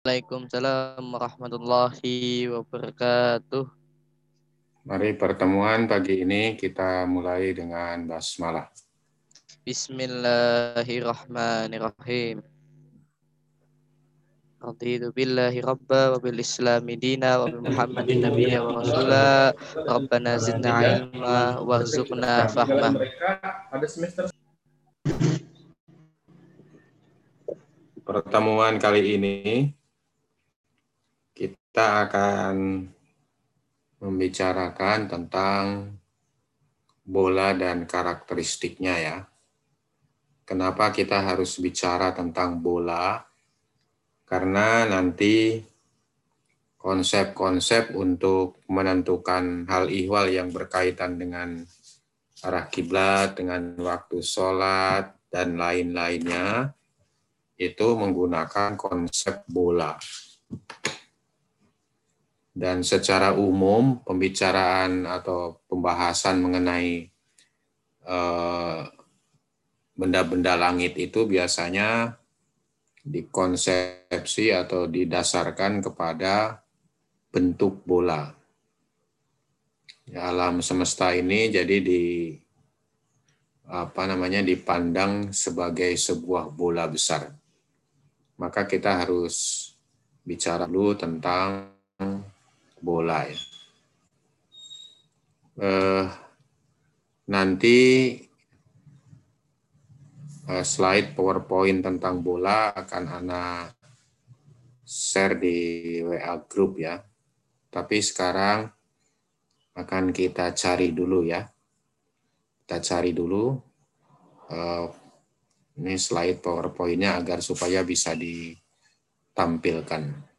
Waalaikumsalam warahmatullahi wabarakatuh. Mari pertemuan pagi ini kita mulai dengan basmalah. Bismillahirrahmanirrahim. Raditu billahi rabba wa bil islami dina wa bi muhammadin nabiyya wa rasula rabbana zidna ilma warzuqna fahma Ada semester Pertemuan kali ini kita akan membicarakan tentang bola dan karakteristiknya ya. Kenapa kita harus bicara tentang bola? Karena nanti konsep-konsep untuk menentukan hal ihwal yang berkaitan dengan arah kiblat, dengan waktu sholat, dan lain-lainnya, itu menggunakan konsep bola. Dan secara umum pembicaraan atau pembahasan mengenai eh, benda-benda langit itu biasanya dikonsepsi atau didasarkan kepada bentuk bola. Ya, alam semesta ini jadi di apa namanya dipandang sebagai sebuah bola besar. Maka kita harus bicara dulu tentang bola ya. Eh, nanti eh, slide PowerPoint tentang bola akan Ana share di WA group ya. Tapi sekarang akan kita cari dulu ya. Kita cari dulu eh, ini slide PowerPoint-nya agar supaya bisa ditampilkan.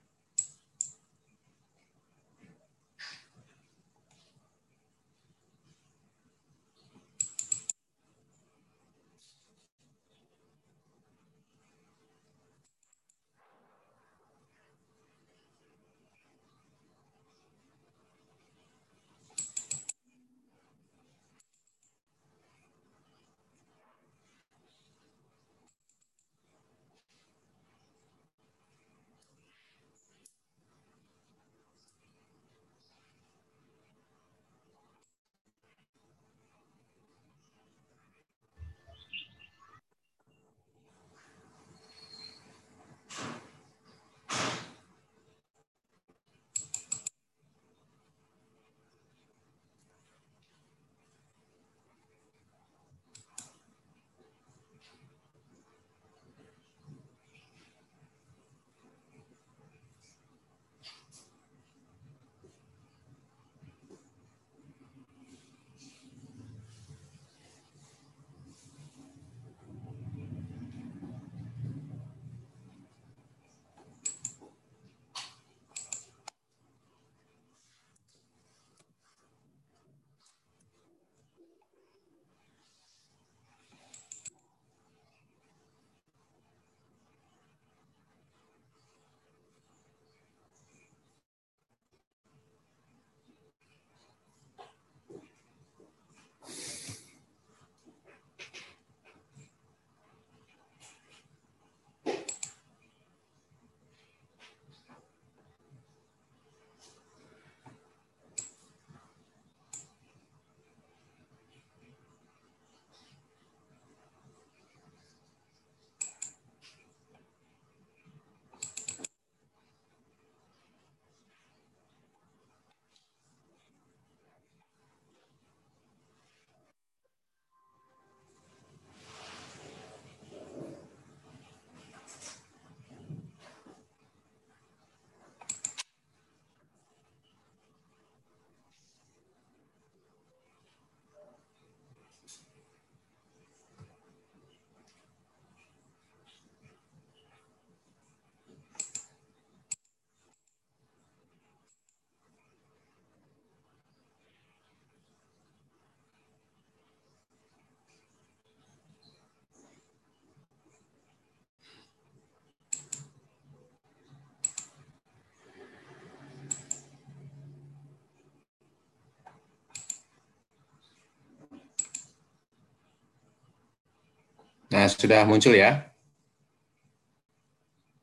Nah, sudah muncul ya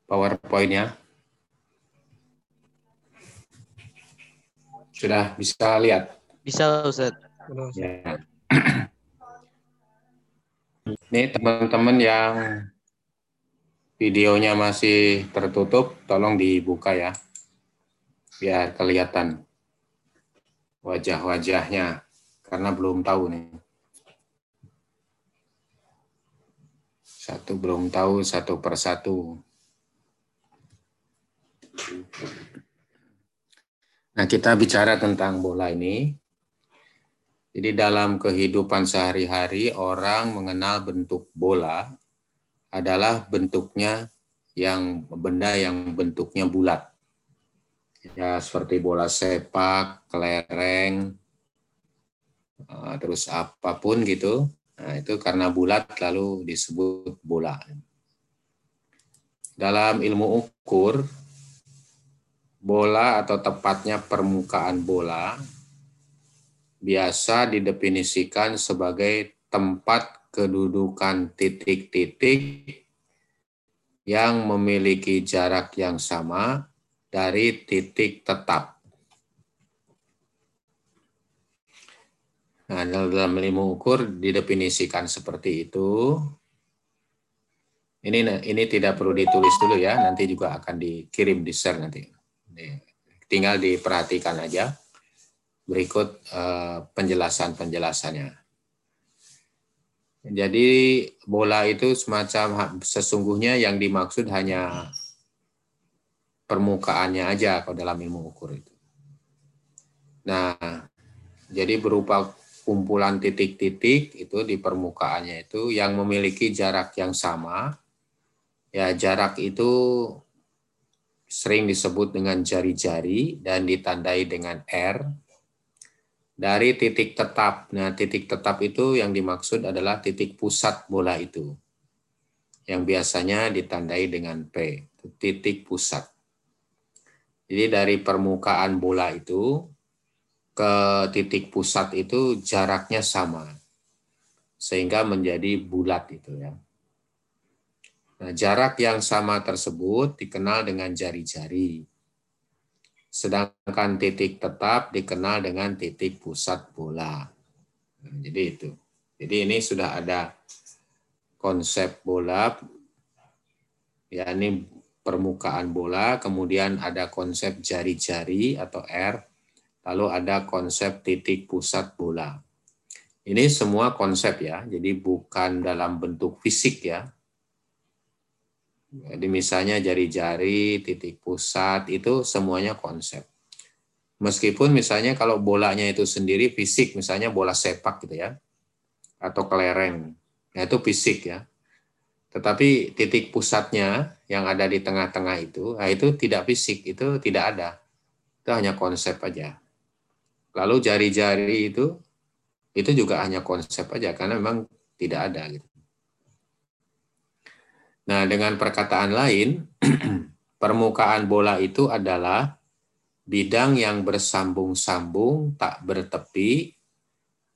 PowerPoint-nya. Sudah bisa lihat? Bisa, Ustaz. Ya. Ini teman-teman yang videonya masih tertutup, tolong dibuka ya. Biar kelihatan wajah-wajahnya, karena belum tahu nih. Satu belum tahu, satu persatu. Nah, kita bicara tentang bola ini. Jadi dalam kehidupan sehari-hari orang mengenal bentuk bola adalah bentuknya yang benda yang bentuknya bulat. Ya seperti bola sepak, kelereng, eh, terus apa pun gitu. Nah, itu karena bulat lalu disebut bola. Dalam ilmu ukur, bola atau tepatnya permukaan bola biasa didefinisikan sebagai tempat kedudukan titik-titik yang memiliki jarak yang sama dari titik tetap. Nah, dalam ilmu ukur didefinisikan seperti itu. Ini ini tidak perlu ditulis dulu ya, nanti juga akan dikirim di share nanti. Tinggal diperhatikan aja berikut eh, penjelasan-penjelasannya. Jadi bola itu semacam sesungguhnya yang dimaksud hanya permukaannya aja kalau dalam ilmu ukur itu. Nah, jadi berupa kumpulan titik-titik itu di permukaannya itu yang memiliki jarak yang sama. Ya, jarak itu sering disebut dengan jari-jari dan ditandai dengan R dari titik tetap. Nah, titik tetap itu yang dimaksud adalah titik pusat bola itu. Yang biasanya ditandai dengan P, titik pusat. Jadi dari permukaan bola itu ke titik pusat itu jaraknya sama. Sehingga menjadi bulat itu ya. Nah, jarak yang sama tersebut dikenal dengan jari-jari. Sedangkan titik tetap dikenal dengan titik pusat bola. Nah, jadi itu. Jadi ini sudah ada konsep bola, ya ini permukaan bola, kemudian ada konsep jari-jari atau R, lalu ada konsep titik pusat bola. Ini semua konsep ya, jadi bukan dalam bentuk fisik ya, jadi misalnya jari-jari, titik pusat, itu semuanya konsep. Meskipun misalnya kalau bolanya itu sendiri fisik, misalnya bola sepak gitu ya, atau kelereng, nah itu fisik ya. Tetapi titik pusatnya yang ada di tengah-tengah itu, nah itu tidak fisik, itu tidak ada. Itu hanya konsep aja. Lalu jari-jari itu, itu juga hanya konsep aja, karena memang tidak ada gitu. Nah, dengan perkataan lain, permukaan bola itu adalah bidang yang bersambung-sambung, tak bertepi,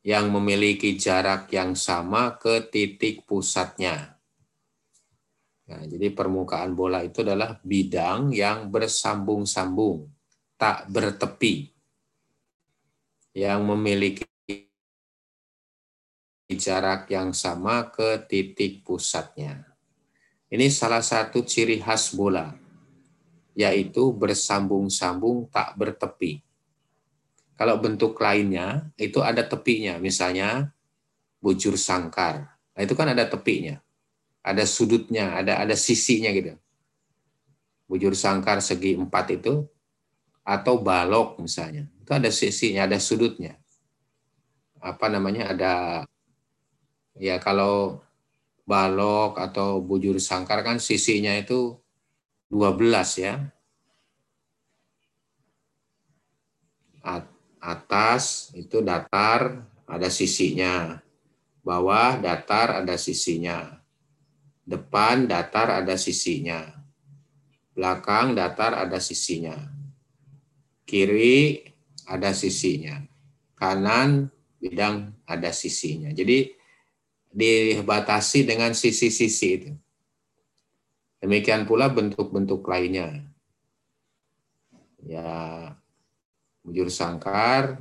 yang memiliki jarak yang sama ke titik pusatnya. Nah, jadi permukaan bola itu adalah bidang yang bersambung-sambung, tak bertepi, yang memiliki jarak yang sama ke titik pusatnya. Ini salah satu ciri khas bola, yaitu bersambung-sambung tak bertepi. Kalau bentuk lainnya itu ada tepinya, misalnya bujur sangkar. Nah, itu kan ada tepinya. Ada sudutnya, ada ada sisinya gitu. Bujur sangkar segi empat itu atau balok misalnya. Itu ada sisinya, ada sudutnya. Apa namanya? Ada ya kalau balok atau bujur sangkar kan sisinya itu 12 ya. Atas itu datar ada sisinya. Bawah datar ada sisinya. Depan datar ada sisinya. Belakang datar ada sisinya. Kiri ada sisinya. Kanan bidang ada sisinya. Jadi dibatasi dengan sisi-sisi itu. Demikian pula bentuk-bentuk lainnya. Ya, bujur sangkar,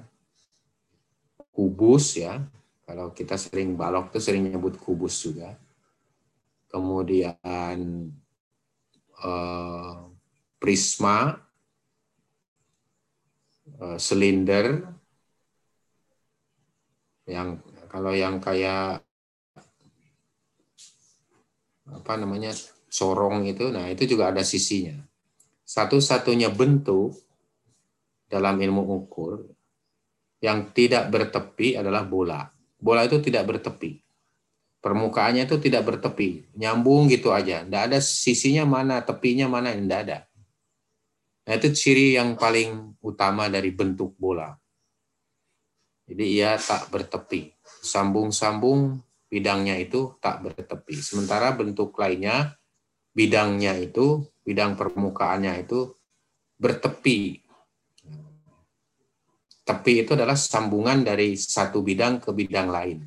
kubus ya. Kalau kita sering balok tuh sering nyebut kubus juga. Kemudian eh, prisma, silinder, yang kalau yang kayak apa namanya sorong itu, nah itu juga ada sisinya. Satu-satunya bentuk dalam ilmu ukur yang tidak bertepi adalah bola. Bola itu tidak bertepi. Permukaannya itu tidak bertepi, nyambung gitu aja. Tidak ada sisinya mana, tepinya mana, tidak ada. Nah, itu ciri yang paling utama dari bentuk bola. Jadi ia tak bertepi. Sambung-sambung bidangnya itu tak bertepi. Sementara bentuk lainnya, bidangnya itu, bidang permukaannya itu bertepi tepi itu adalah sambungan dari satu bidang ke bidang lain.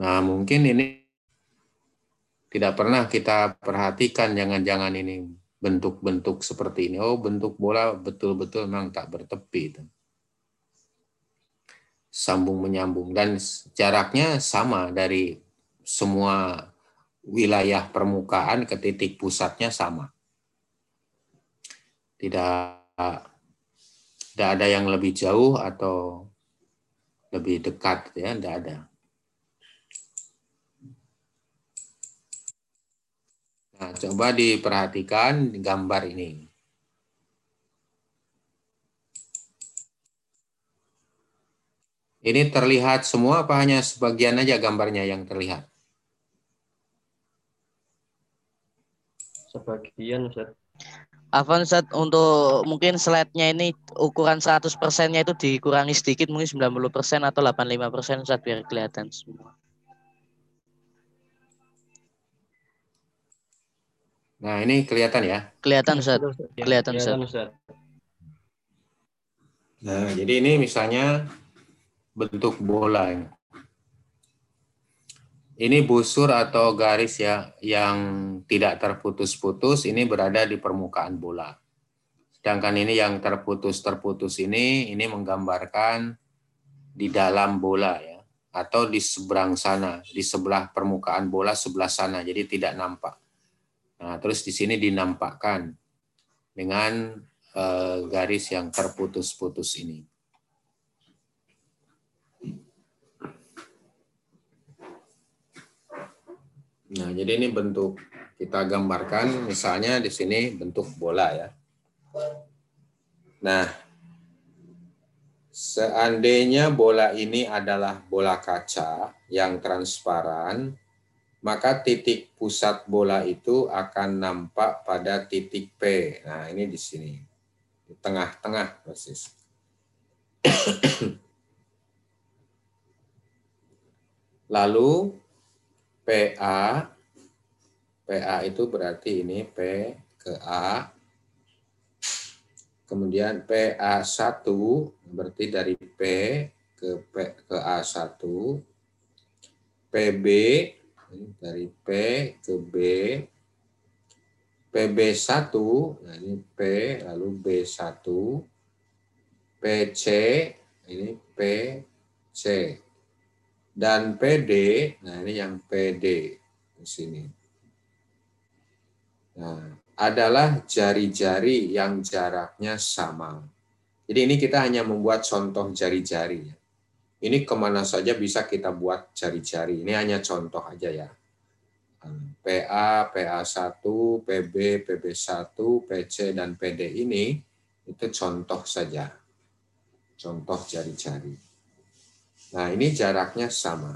Nah, mungkin ini tidak pernah kita perhatikan jangan-jangan ini bentuk-bentuk seperti ini. Oh, bentuk bola betul-betul memang tak bertepi itu. Sambung menyambung dan jaraknya sama dari semua wilayah permukaan ke titik pusatnya sama. Tidak tidak ada yang lebih jauh atau lebih dekat ya, tidak ada. Nah, coba diperhatikan gambar ini. Ini terlihat semua apa hanya sebagian aja gambarnya yang terlihat? Sebagian, Ustaz. Avanzat untuk mungkin slide-nya ini ukuran 100 persennya itu dikurangi sedikit mungkin 90 persen atau 85 persen saat biar kelihatan semua. Nah ini kelihatan ya? Kelihatan Ustaz. Kelihatan Ustaz. Nah jadi ini misalnya bentuk bola ini ini busur atau garis ya yang tidak terputus-putus ini berada di permukaan bola. Sedangkan ini yang terputus-terputus ini ini menggambarkan di dalam bola ya atau di seberang sana, di sebelah permukaan bola sebelah sana. Jadi tidak nampak. Nah, terus di sini dinampakkan dengan eh, garis yang terputus-putus ini. Nah, jadi ini bentuk kita gambarkan misalnya di sini bentuk bola ya. Nah, seandainya bola ini adalah bola kaca yang transparan, maka titik pusat bola itu akan nampak pada titik P. Nah, ini di sini. Di tengah-tengah persis. Lalu PA PA itu berarti ini P ke A kemudian PA1 berarti dari P ke P ke A1 PB dari P ke B PB1 nah ini P lalu B1 PC ini PC dan PD, nah ini yang PD di sini. Nah, adalah jari-jari yang jaraknya sama. Jadi ini kita hanya membuat contoh jari-jari. Ini ke mana saja bisa kita buat jari-jari. Ini hanya contoh aja ya. PA, PA1, PB, PB1, PC, dan PD ini itu contoh saja. Contoh jari-jari. Nah, ini jaraknya sama.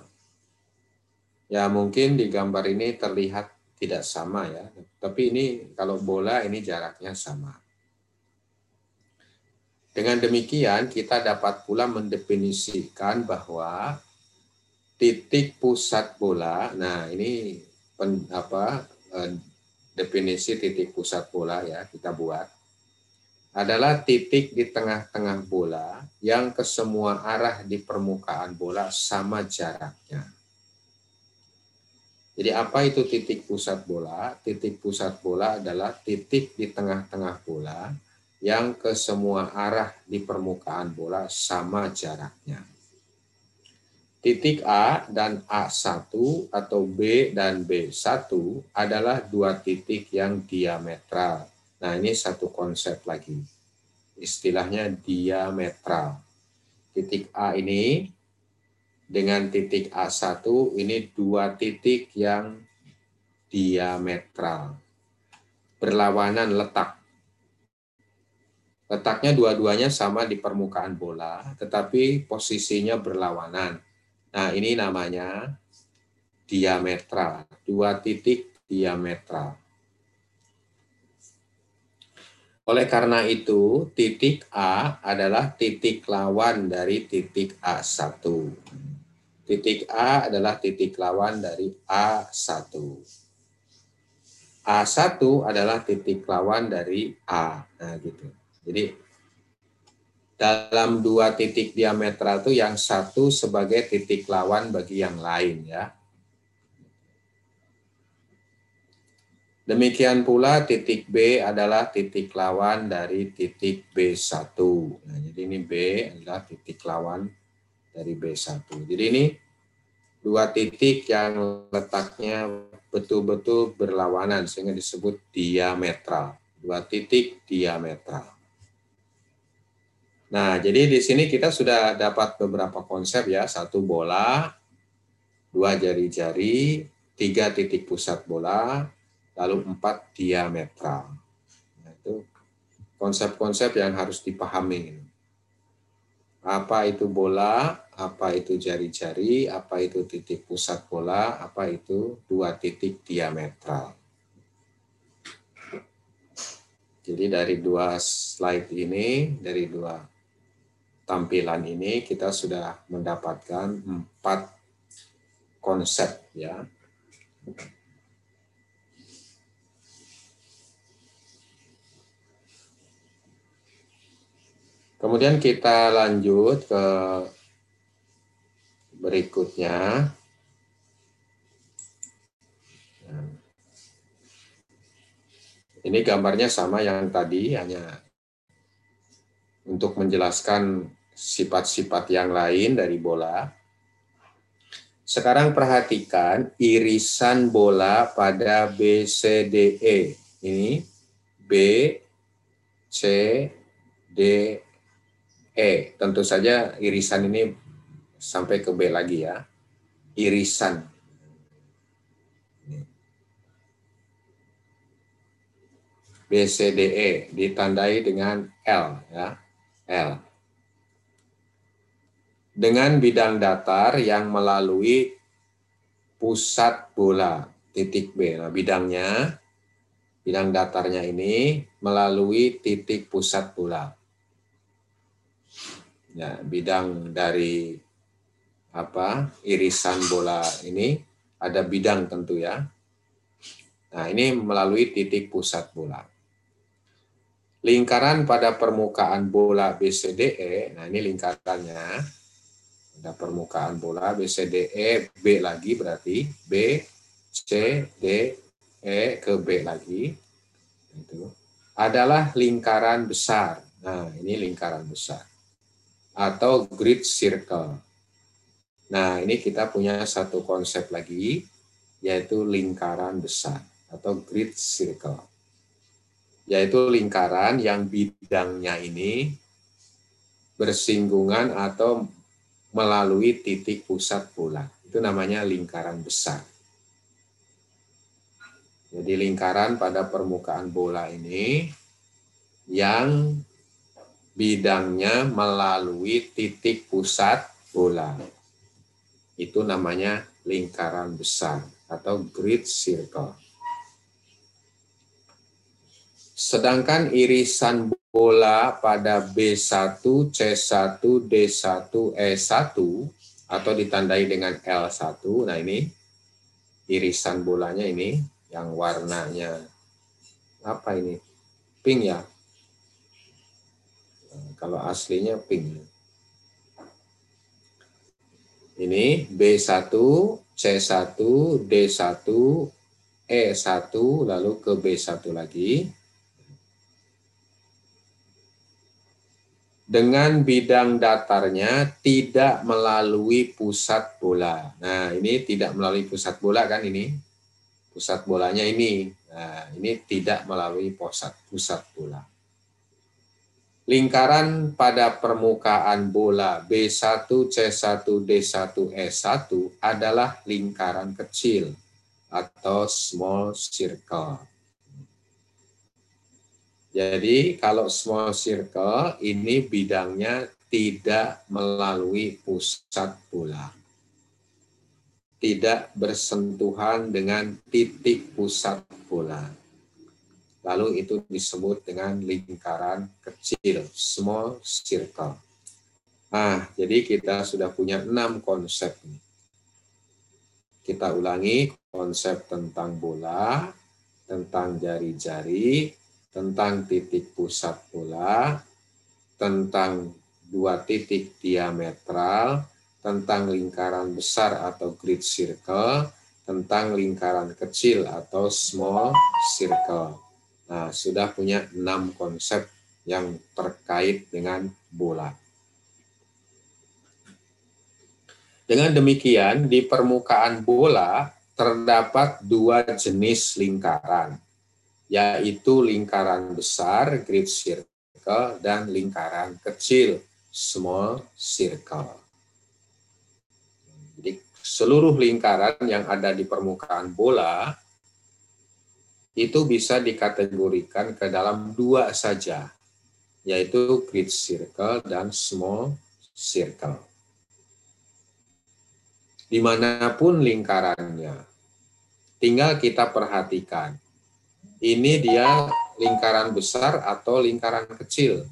Ya, mungkin di gambar ini terlihat tidak sama ya. Tapi ini kalau bola ini jaraknya sama. Dengan demikian, kita dapat pula mendefinisikan bahwa titik pusat bola, nah ini pen, apa eh, definisi titik pusat bola ya kita buat adalah titik di tengah-tengah bola yang ke semua arah di permukaan bola sama jaraknya. Jadi apa itu titik pusat bola? Titik pusat bola adalah titik di tengah-tengah bola yang ke semua arah di permukaan bola sama jaraknya. Titik A dan A1 atau B dan B1 adalah dua titik yang diametral. Nah, ini satu konsep lagi. Istilahnya diametral. Titik A ini dengan titik A1 ini dua titik yang diametral. Berlawanan letak. Letaknya dua-duanya sama di permukaan bola, tetapi posisinya berlawanan. Nah, ini namanya diametral. Dua titik diametral. Oleh karena itu, titik A adalah titik lawan dari titik A1. Titik A adalah titik lawan dari A1. A1 adalah titik lawan dari A. Nah, gitu. Jadi dalam dua titik diametral itu yang satu sebagai titik lawan bagi yang lain ya. Demikian pula titik B adalah titik lawan dari titik B1. Nah, jadi ini B adalah titik lawan dari B1. Jadi ini dua titik yang letaknya betul-betul berlawanan sehingga disebut diametral. Dua titik diametral. Nah, jadi di sini kita sudah dapat beberapa konsep ya. Satu bola, dua jari-jari, tiga titik pusat bola, lalu empat diametral. Nah, itu konsep-konsep yang harus dipahami apa itu bola, apa itu jari-jari, apa itu titik pusat bola, apa itu dua titik diametral. Jadi dari dua slide ini, dari dua tampilan ini kita sudah mendapatkan empat konsep ya. Kemudian kita lanjut ke berikutnya. Ini gambarnya sama yang tadi, hanya untuk menjelaskan sifat-sifat yang lain dari bola. Sekarang perhatikan irisan bola pada BCDE. Ini B, C, D, E. Tentu saja irisan ini sampai ke B lagi ya. Irisan. B, C, D, E ditandai dengan L ya. L. Dengan bidang datar yang melalui pusat bola titik B. Nah, bidangnya bidang datarnya ini melalui titik pusat bola ya, bidang dari apa irisan bola ini ada bidang tentu ya. Nah, ini melalui titik pusat bola. Lingkaran pada permukaan bola BCDE, nah ini lingkarannya. Ada permukaan bola BCDE, B lagi berarti B, C, D, E ke B lagi. Itu adalah lingkaran besar. Nah, ini lingkaran besar atau grid circle. Nah, ini kita punya satu konsep lagi, yaitu lingkaran besar atau grid circle. Yaitu lingkaran yang bidangnya ini bersinggungan atau melalui titik pusat bola. Itu namanya lingkaran besar. Jadi lingkaran pada permukaan bola ini yang bidangnya melalui titik pusat bola. Itu namanya lingkaran besar atau grid circle. Sedangkan irisan bola pada B1, C1, D1, E1 atau ditandai dengan L1. Nah, ini irisan bolanya ini yang warnanya apa ini? Pink ya, kalau aslinya pink. Ini B1, C1, D1, E1, lalu ke B1 lagi. Dengan bidang datarnya tidak melalui pusat bola. Nah, ini tidak melalui pusat bola kan ini. Pusat bolanya ini. Nah, ini tidak melalui pusat pusat bola. Lingkaran pada permukaan bola B1, C1, D1, E1 adalah lingkaran kecil atau small circle. Jadi kalau small circle ini bidangnya tidak melalui pusat bola. Tidak bersentuhan dengan titik pusat bola Lalu itu disebut dengan lingkaran kecil, small circle. Nah, jadi kita sudah punya enam konsep. Kita ulangi konsep tentang bola, tentang jari-jari, tentang titik pusat bola, tentang dua titik diametral, tentang lingkaran besar atau grid circle, tentang lingkaran kecil atau small circle. Nah, sudah punya enam konsep yang terkait dengan bola. Dengan demikian, di permukaan bola terdapat dua jenis lingkaran, yaitu lingkaran besar, grid circle, dan lingkaran kecil, small circle. Jadi, seluruh lingkaran yang ada di permukaan bola itu bisa dikategorikan ke dalam dua saja, yaitu grid circle dan small circle. Di mana pun lingkarannya, tinggal kita perhatikan, ini dia lingkaran besar atau lingkaran kecil.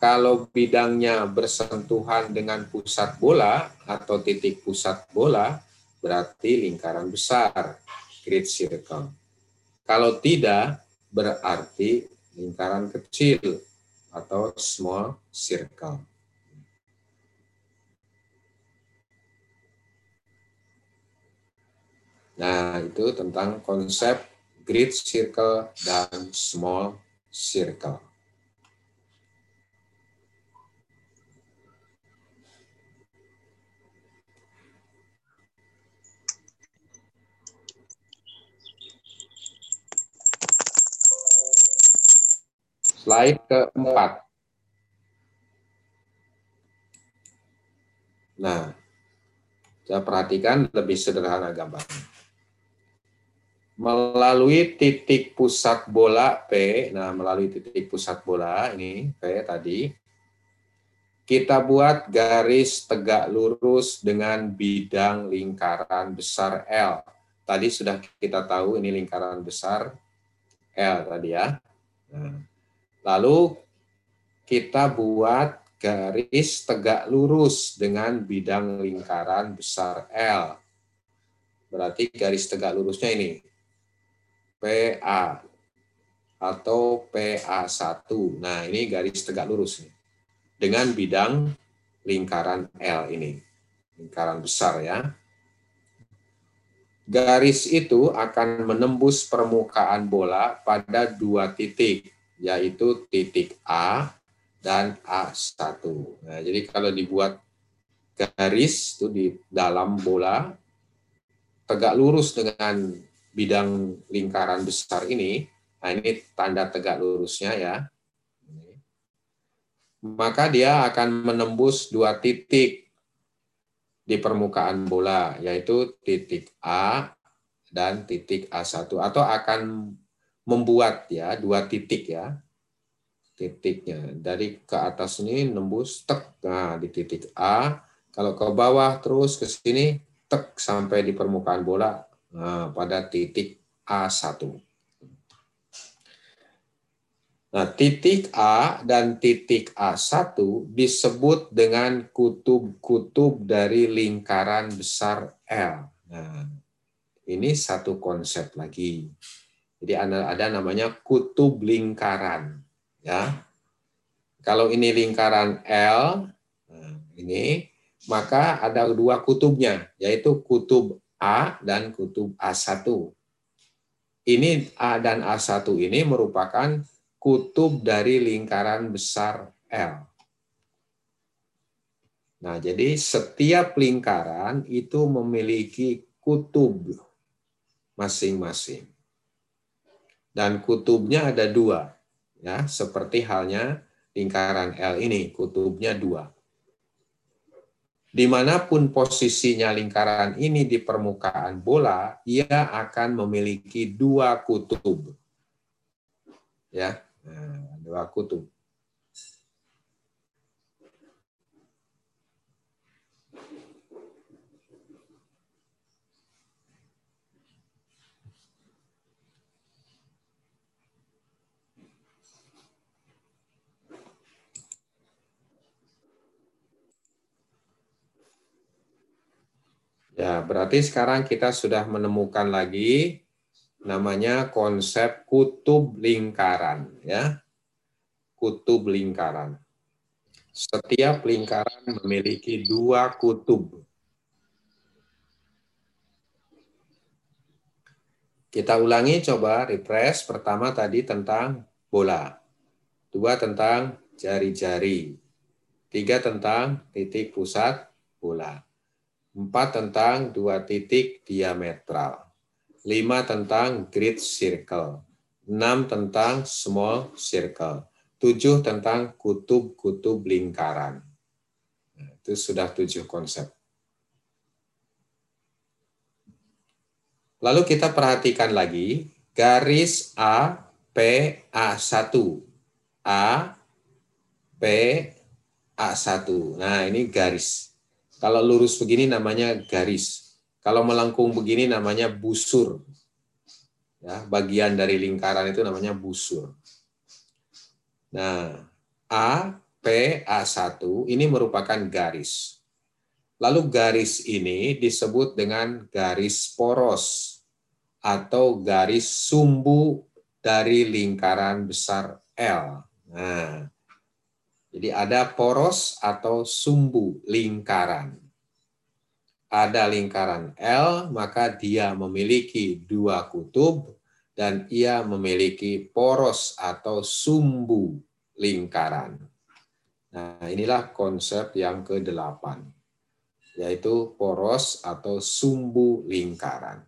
Kalau bidangnya bersentuhan dengan pusat bola atau titik pusat bola, berarti lingkaran besar, grid circle kalau tidak, berarti lingkaran kecil atau small circle. Nah, itu tentang konsep grid circle dan small circle. Slide keempat. Nah, saya perhatikan lebih sederhana gambarnya. Melalui titik pusat bola P, nah melalui titik pusat bola ini P tadi, kita buat garis tegak lurus dengan bidang lingkaran besar L. Tadi sudah kita tahu ini lingkaran besar L tadi ya. Nah, Lalu kita buat garis tegak lurus dengan bidang lingkaran besar L. Berarti garis tegak lurusnya ini. PA atau PA1. Nah, ini garis tegak lurus nih. Dengan bidang lingkaran L ini. Lingkaran besar ya. Garis itu akan menembus permukaan bola pada dua titik yaitu titik A dan A1. Nah, jadi kalau dibuat garis itu di dalam bola tegak lurus dengan bidang lingkaran besar ini, nah ini tanda tegak lurusnya ya. Maka dia akan menembus dua titik di permukaan bola, yaitu titik A dan titik A1 atau akan membuat ya dua titik ya titiknya. Dari ke atas ini nembus tek. Nah di titik A kalau ke bawah terus ke sini tek sampai di permukaan bola pada titik A1 Nah, titik A dan titik A1 disebut dengan kutub-kutub dari lingkaran besar L. Nah, ini satu konsep lagi. Jadi ada, ada namanya kutub lingkaran. Ya, kalau ini lingkaran L, nah, ini maka ada dua kutubnya, yaitu kutub A dan kutub A1. Ini A dan A1 ini merupakan kutub dari lingkaran besar L. Nah, jadi setiap lingkaran itu memiliki kutub masing-masing. Dan kutubnya ada dua, ya, seperti halnya lingkaran L ini, kutubnya dua. Di mana pun posisinya lingkaran ini di permukaan bola, ia akan memiliki dua kutub. Ya, nah, dua kutub. Ya, berarti sekarang kita sudah menemukan lagi namanya konsep kutub lingkaran ya. Kutub lingkaran. Setiap lingkaran memiliki dua kutub. Kita ulangi coba refresh. Pertama tadi tentang bola. Dua tentang jari-jari. Tiga tentang titik pusat bola. 4 tentang dua titik diametral. 5 tentang grid circle. 6 tentang small circle. 7 tentang kutub-kutub lingkaran. Nah, itu sudah tujuh konsep. Lalu kita perhatikan lagi garis A, P, A1. A, P, A1. Nah, ini garis. Kalau lurus begini namanya garis. Kalau melengkung begini namanya busur. Ya, bagian dari lingkaran itu namanya busur. Nah, A, P, A1 ini merupakan garis. Lalu garis ini disebut dengan garis poros atau garis sumbu dari lingkaran besar L. Nah, jadi ada poros atau sumbu lingkaran. Ada lingkaran L, maka dia memiliki dua kutub dan ia memiliki poros atau sumbu lingkaran. Nah, inilah konsep yang ke-8, yaitu poros atau sumbu lingkaran.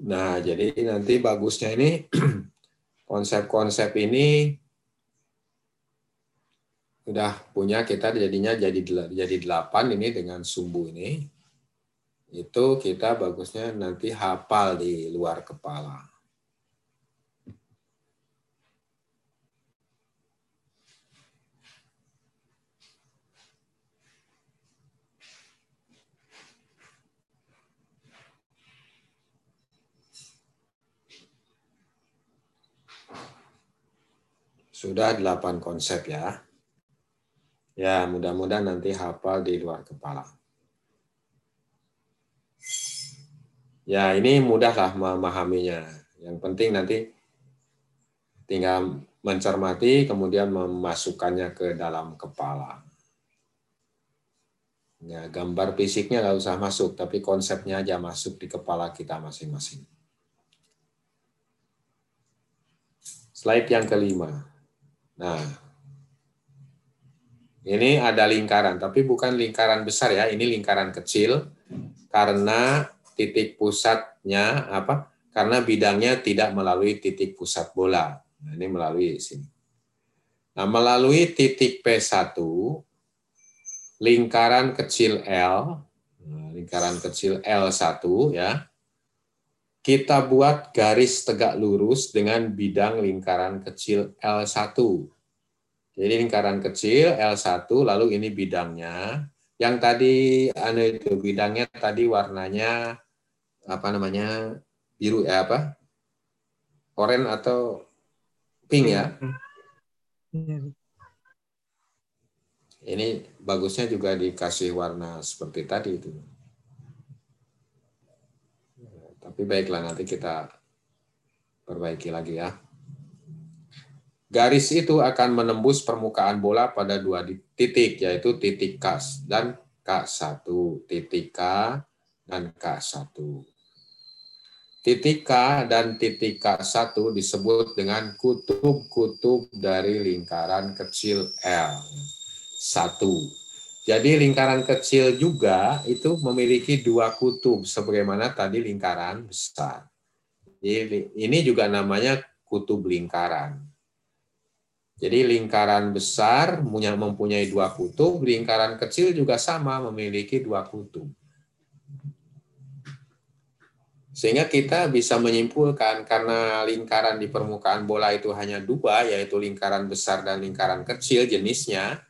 Nah, jadi nanti bagusnya ini konsep-konsep ini sudah punya kita jadinya jadi jadi delapan ini dengan sumbu ini. Itu kita bagusnya nanti hafal di luar kepala. Sudah delapan konsep ya. Ya, mudah-mudahan nanti hafal di luar kepala. Ya, ini mudahlah memahaminya. Yang penting nanti tinggal mencermati, kemudian memasukkannya ke dalam kepala. Ya, gambar fisiknya nggak usah masuk, tapi konsepnya aja masuk di kepala kita masing-masing. Slide yang kelima. Nah, ini ada lingkaran, tapi bukan lingkaran besar ya, ini lingkaran kecil karena titik pusatnya apa? Karena bidangnya tidak melalui titik pusat bola. Nah, ini melalui sini. Nah, melalui titik P1 lingkaran kecil L, nah, lingkaran kecil L1 ya. Kita buat garis tegak lurus dengan bidang lingkaran kecil L1. Jadi lingkaran kecil L1, lalu ini bidangnya. Yang tadi anu itu bidangnya tadi warnanya apa namanya biru ya apa? Oren atau pink ya? Ini bagusnya juga dikasih warna seperti tadi itu. Tapi baiklah nanti kita perbaiki lagi ya. garis itu akan menembus permukaan bola pada dua titik, yaitu titik K dan K1. Titik K dan K1. Titik K dan titik K1 disebut dengan kutub-kutub dari lingkaran kecil L. Satu. Jadi lingkaran kecil juga itu memiliki dua kutub, sebagaimana tadi lingkaran besar. Jadi ini juga namanya kutub lingkaran. Jadi lingkaran besar mempunyai dua kutub, lingkaran kecil juga sama memiliki dua kutub. Sehingga kita bisa menyimpulkan karena lingkaran di permukaan bola itu hanya dua, yaitu lingkaran besar dan lingkaran kecil jenisnya,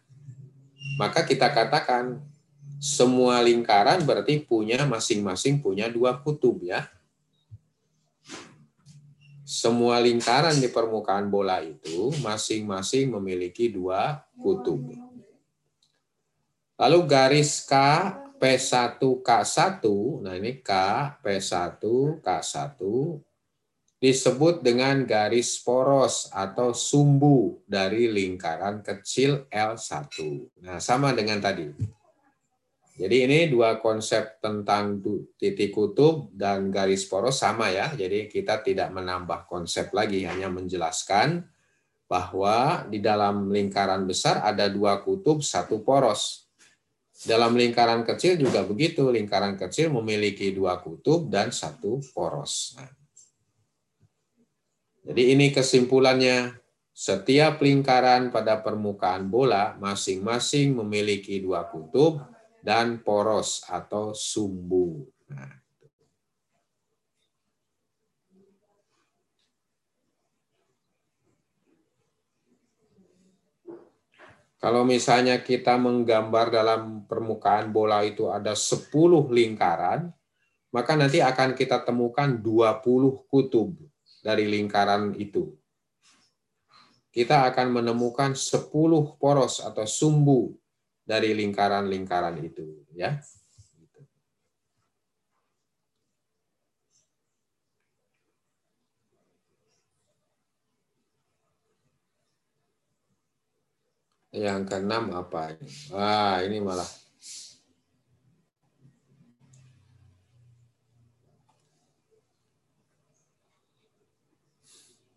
maka kita katakan semua lingkaran berarti punya masing-masing punya dua kutub ya semua lingkaran di permukaan bola itu masing-masing memiliki dua kutub. Lalu garis K P1 K1, nah ini K P1 K1 disebut dengan garis poros atau sumbu dari lingkaran kecil L1. Nah, sama dengan tadi. Jadi ini dua konsep tentang titik kutub dan garis poros sama ya. Jadi kita tidak menambah konsep lagi, hanya menjelaskan bahwa di dalam lingkaran besar ada dua kutub, satu poros. Dalam lingkaran kecil juga begitu, lingkaran kecil memiliki dua kutub dan satu poros. Nah. Jadi ini kesimpulannya, setiap lingkaran pada permukaan bola masing-masing memiliki dua kutub dan poros atau sumbu. Nah, Kalau misalnya kita menggambar dalam permukaan bola itu ada 10 lingkaran, maka nanti akan kita temukan 20 kutub dari lingkaran itu. Kita akan menemukan 10 poros atau sumbu dari lingkaran-lingkaran itu ya Yang keenam apa? Wah, ini malah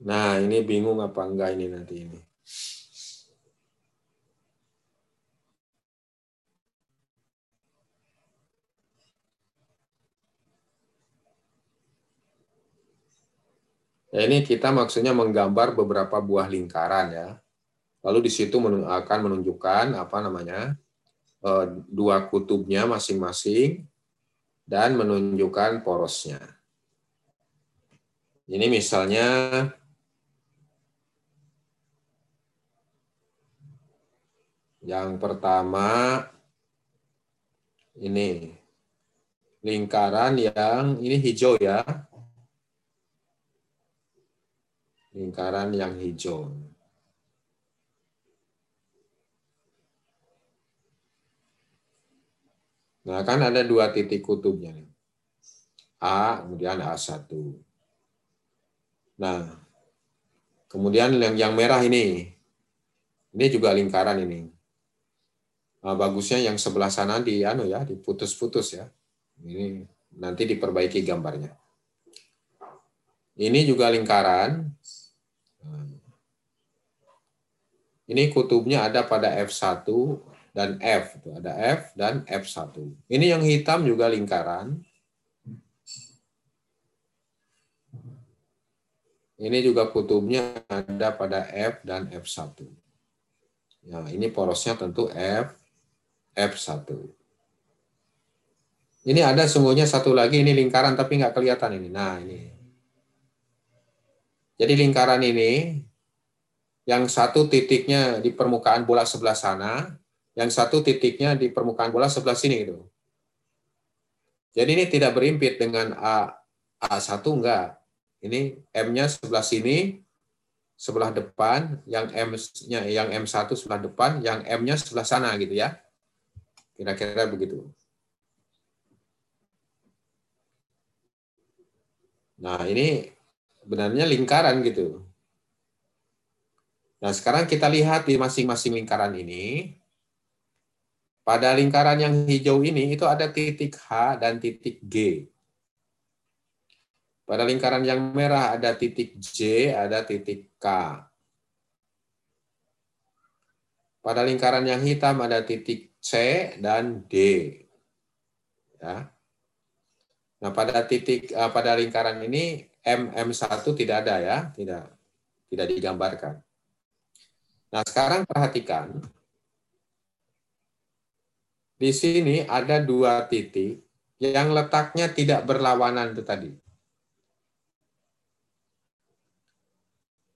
Nah, ini bingung apa enggak ini nanti ini. Ya, ini kita maksudnya menggambar beberapa buah lingkaran ya. Lalu di situ akan menunjukkan apa namanya eh, dua kutubnya masing-masing dan menunjukkan porosnya. Ini misalnya yang pertama ini lingkaran yang ini hijau ya, lingkaran yang hijau. Nah, kan ada dua titik kutubnya. A, kemudian A1. Nah, kemudian yang, yang merah ini. Ini juga lingkaran ini. Nah, bagusnya yang sebelah sana di anu ya, diputus-putus ya. Ini nanti diperbaiki gambarnya. Ini juga lingkaran, Ini kutubnya ada pada F1 dan F. Ada F dan F1. Ini yang hitam juga lingkaran. Ini juga kutubnya ada pada F dan F1. Ya, ini porosnya tentu F, F1. Ini ada sungguhnya satu lagi, ini lingkaran tapi nggak kelihatan ini. Nah, ini. Jadi lingkaran ini yang satu titiknya di permukaan bola sebelah sana, yang satu titiknya di permukaan bola sebelah sini gitu. Jadi ini tidak berimpit dengan A A1 enggak. Ini M-nya sebelah sini, sebelah depan, yang M-nya yang M1 sebelah depan, yang M-nya sebelah sana gitu ya. Kira-kira begitu. Nah, ini benarnya lingkaran gitu. Nah, sekarang kita lihat di masing-masing lingkaran ini. Pada lingkaran yang hijau ini itu ada titik H dan titik G. Pada lingkaran yang merah ada titik J, ada titik K. Pada lingkaran yang hitam ada titik C dan D. Ya. Nah, pada titik eh, pada lingkaran ini MM1 tidak ada ya, tidak tidak digambarkan. Nah, sekarang perhatikan. Di sini ada dua titik yang letaknya tidak berlawanan itu tadi.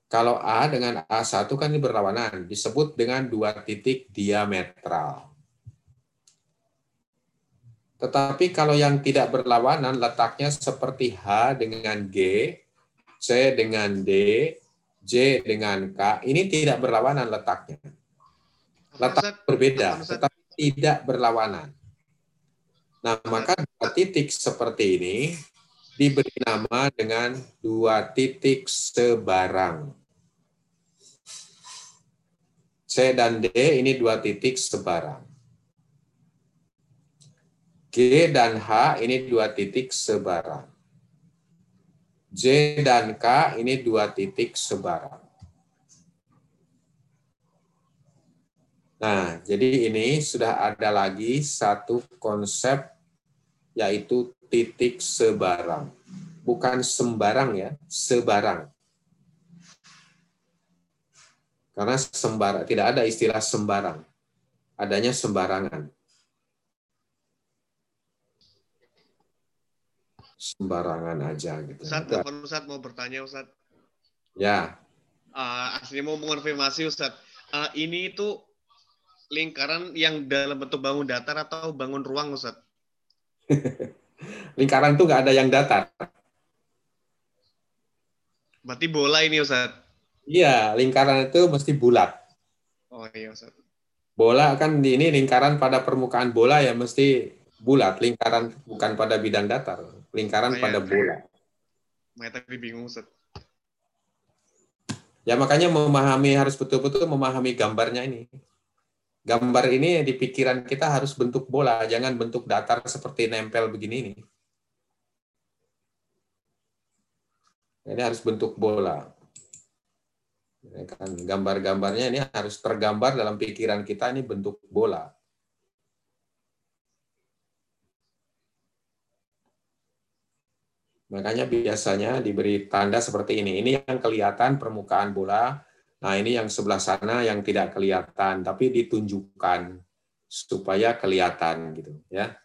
Kalau A dengan A1 kan ini berlawanan, disebut dengan dua titik diametral. Tetapi kalau yang tidak berlawanan letaknya seperti H dengan G, C dengan D, J dengan K, ini tidak berlawanan letaknya. Letak berbeda, tetapi tidak berlawanan. Nah, maka dua titik seperti ini diberi nama dengan dua titik sebarang. C dan D ini dua titik sebarang. G dan H ini dua titik sebarang. J dan K ini dua titik sebarang. Nah, jadi ini sudah ada lagi satu konsep yaitu titik sebarang. Bukan sembarang ya, sebarang. Karena sembarang tidak ada istilah sembarang. Adanya sembarangan. Sembarangan aja gitu. Ustaz, telepon Ustaz mau bertanya Ustaz. Ya. Uh, aslinya mau mengonfirmasi Ustaz. Uh, ini itu lingkaran yang dalam bentuk bangun datar atau bangun ruang Ustaz? lingkaran itu nggak ada yang datar. Berarti bola ini Ustaz? Iya, lingkaran itu mesti bulat. Oh iya Ustaz. Bola kan di ini lingkaran pada permukaan bola ya mesti bulat, lingkaran bukan pada bidang datar, lingkaran Ayah, pada bola. Makanya tadi bingung Ustaz. Ya makanya memahami harus betul-betul memahami gambarnya ini. Gambar ini di pikiran kita harus bentuk bola, jangan bentuk datar seperti nempel begini ini. Ini harus bentuk bola. Kan gambar-gambarnya ini harus tergambar dalam pikiran kita ini bentuk bola. Makanya biasanya diberi tanda seperti ini. Ini yang kelihatan permukaan bola, Nah, ini yang sebelah sana yang tidak kelihatan, tapi ditunjukkan supaya kelihatan gitu ya.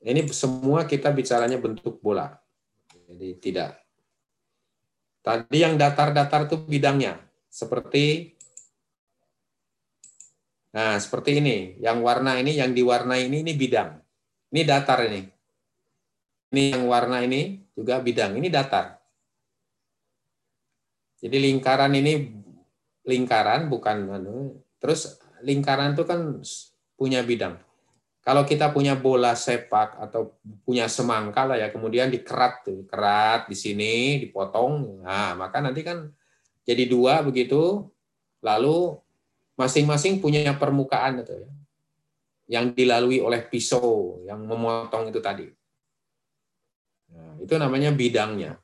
Ini semua kita bicaranya bentuk bola. Jadi tidak. Tadi yang datar-datar itu bidangnya seperti Nah, seperti ini. Yang warna ini, yang diwarnai ini, ini bidang. Ini datar ini. Ini yang warna ini juga bidang. Ini datar. Jadi lingkaran ini lingkaran bukan anu, terus lingkaran itu kan punya bidang. Kalau kita punya bola sepak atau punya semangka lah ya, kemudian dikerat tuh, kerat di sini, dipotong, nah maka nanti kan jadi dua begitu, lalu masing-masing punya permukaan itu ya, yang dilalui oleh pisau yang memotong itu tadi. Nah, itu namanya bidangnya.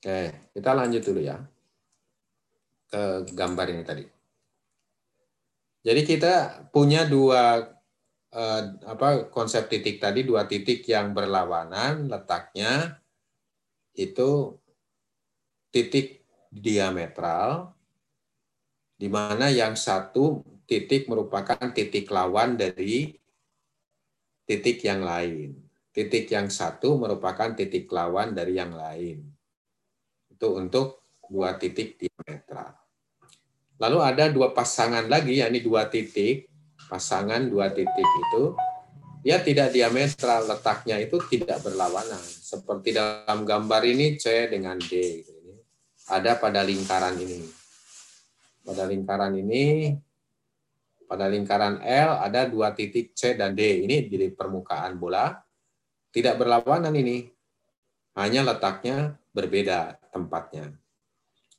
Oke, kita lanjut dulu ya ke gambar ini tadi. Jadi kita punya dua eh, apa konsep titik tadi dua titik yang berlawanan letaknya itu titik diametral di mana yang satu titik merupakan titik lawan dari titik yang lain. Titik yang satu merupakan titik lawan dari yang lain. Itu untuk dua titik diametral. Lalu ada dua pasangan lagi, yakni dua titik. Pasangan dua titik itu, dia tidak diametral, letaknya itu tidak berlawanan. Seperti dalam gambar ini C dengan D. Ada pada lingkaran ini. Pada lingkaran ini, pada lingkaran L ada dua titik C dan D. Ini di permukaan bola. Tidak berlawanan ini. hanya letaknya berbeda tempatnya.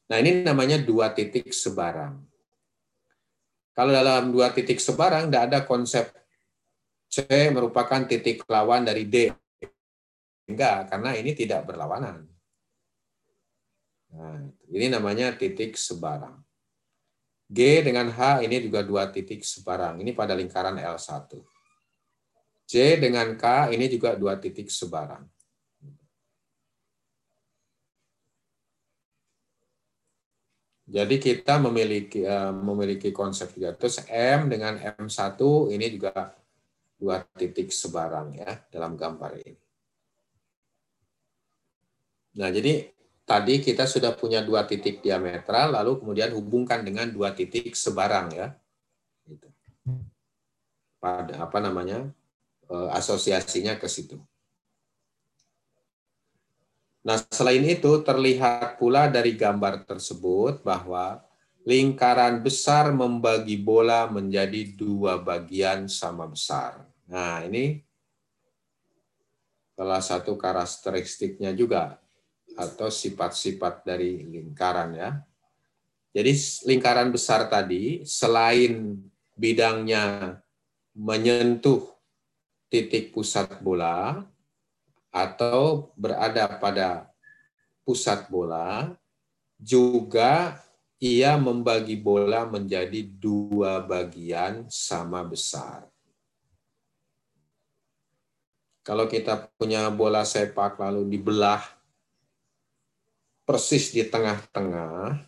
Nah, ini namanya dua titik sebarang. Kalau dalam dua titik sebarang, tidak ada konsep C merupakan titik lawan dari D. Enggak, karena ini tidak berlawanan. Nah, ini namanya titik sebarang. G dengan H ini juga dua titik sebarang. Ini pada lingkaran L1. J dengan K ini juga dua titik sebarang. Jadi kita memiliki uh, memiliki konsep juga. Terus M dengan M1 ini juga dua titik sebarang ya dalam gambar ini. Nah, jadi tadi kita sudah punya dua titik diametral, lalu kemudian hubungkan dengan dua titik sebarang ya. Gitu. Pada apa namanya uh, asosiasinya ke situ. Nah, selain itu terlihat pula dari gambar tersebut bahwa lingkaran besar membagi bola menjadi dua bagian sama besar. Nah, ini salah satu karakteristiknya juga atau sifat-sifat dari lingkaran ya. Jadi lingkaran besar tadi selain bidangnya menyentuh titik pusat bola, atau berada pada pusat bola, juga ia membagi bola menjadi dua bagian sama besar. Kalau kita punya bola sepak lalu dibelah persis di tengah-tengah,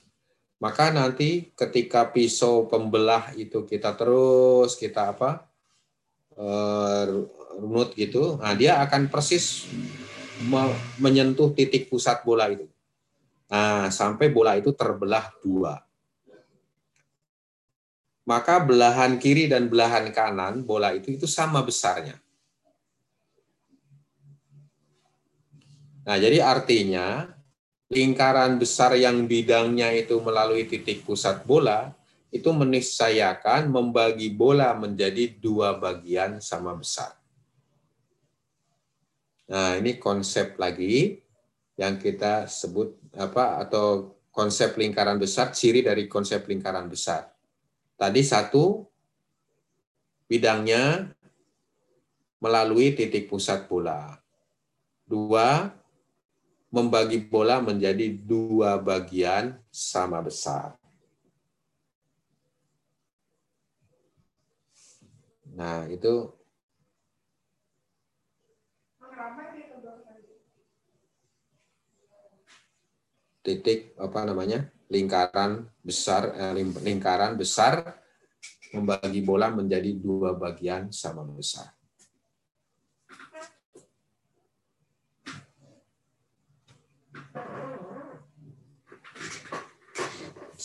maka nanti ketika pisau pembelah itu kita terus kita apa eh, runut gitu, nah dia akan persis menyentuh titik pusat bola itu. Nah, sampai bola itu terbelah dua. Maka belahan kiri dan belahan kanan bola itu itu sama besarnya. Nah, jadi artinya lingkaran besar yang bidangnya itu melalui titik pusat bola itu meniscayakan membagi bola menjadi dua bagian sama besar. Nah, ini konsep lagi yang kita sebut apa atau konsep lingkaran besar, ciri dari konsep lingkaran besar. Tadi satu bidangnya melalui titik pusat bola. Dua, membagi bola menjadi dua bagian sama besar. Nah, itu titik apa namanya lingkaran besar eh, lingkaran besar membagi bola menjadi dua bagian sama besar.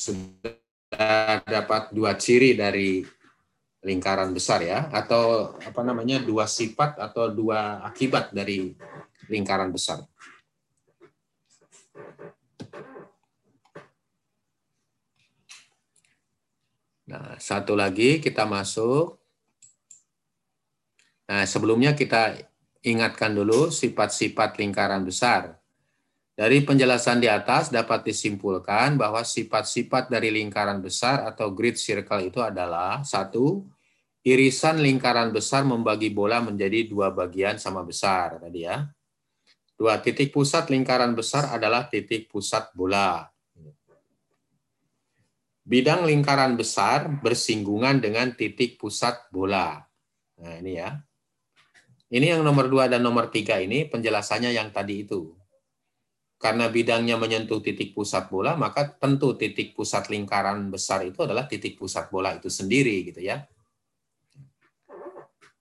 Sudah dapat dua ciri dari lingkaran besar ya atau apa namanya dua sifat atau dua akibat dari lingkaran besar. Nah, satu lagi kita masuk. Nah, sebelumnya kita ingatkan dulu sifat-sifat lingkaran besar. Dari penjelasan di atas dapat disimpulkan bahwa sifat-sifat dari lingkaran besar atau grid circle itu adalah satu, irisan lingkaran besar membagi bola menjadi dua bagian sama besar tadi ya. Dua titik pusat lingkaran besar adalah titik pusat bola. Bidang lingkaran besar bersinggungan dengan titik pusat bola. Nah, ini ya. Ini yang nomor dua dan nomor tiga ini penjelasannya yang tadi itu. Karena bidangnya menyentuh titik pusat bola, maka tentu titik pusat lingkaran besar itu adalah titik pusat bola itu sendiri, gitu ya.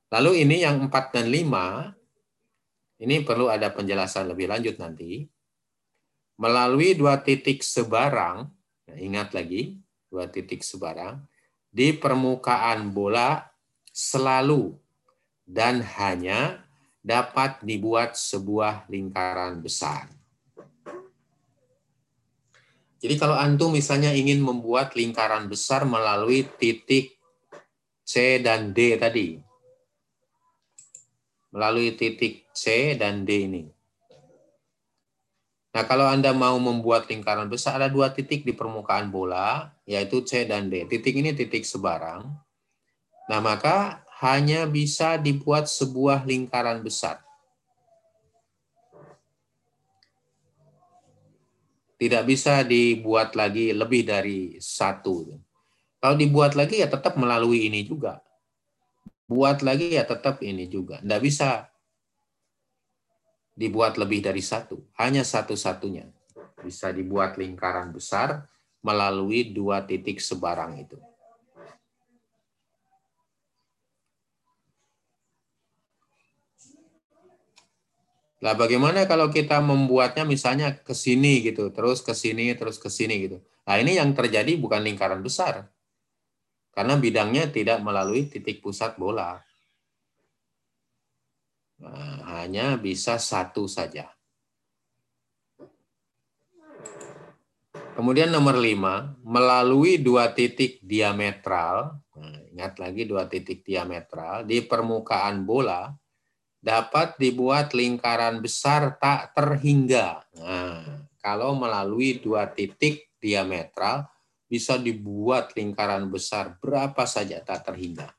Lalu ini yang empat dan lima, ini perlu ada penjelasan lebih lanjut nanti. Melalui dua titik sebarang, nah ingat lagi, dua titik sebarang, di permukaan bola selalu dan hanya dapat dibuat sebuah lingkaran besar. Jadi kalau antum misalnya ingin membuat lingkaran besar melalui titik C dan D tadi. Melalui titik C dan D ini. Nah, kalau Anda mau membuat lingkaran besar, ada dua titik di permukaan bola, yaitu C dan D. Titik ini titik sebarang. Nah, maka hanya bisa dibuat sebuah lingkaran besar. Tidak bisa dibuat lagi lebih dari satu. Kalau dibuat lagi ya tetap melalui ini juga. Buat lagi ya tetap ini juga. Tidak bisa dibuat lebih dari satu. Hanya satu-satunya. Bisa dibuat lingkaran besar melalui dua titik sebarang itu. Lah bagaimana kalau kita membuatnya misalnya ke sini gitu, terus ke sini, terus ke sini gitu. Nah, ini yang terjadi bukan lingkaran besar. Karena bidangnya tidak melalui titik pusat bola. Nah, hanya bisa satu saja. Kemudian nomor lima, melalui dua titik diametral, nah, ingat lagi dua titik diametral, di permukaan bola, dapat dibuat lingkaran besar tak terhingga. Nah, kalau melalui dua titik diametral, bisa dibuat lingkaran besar berapa saja tak terhingga.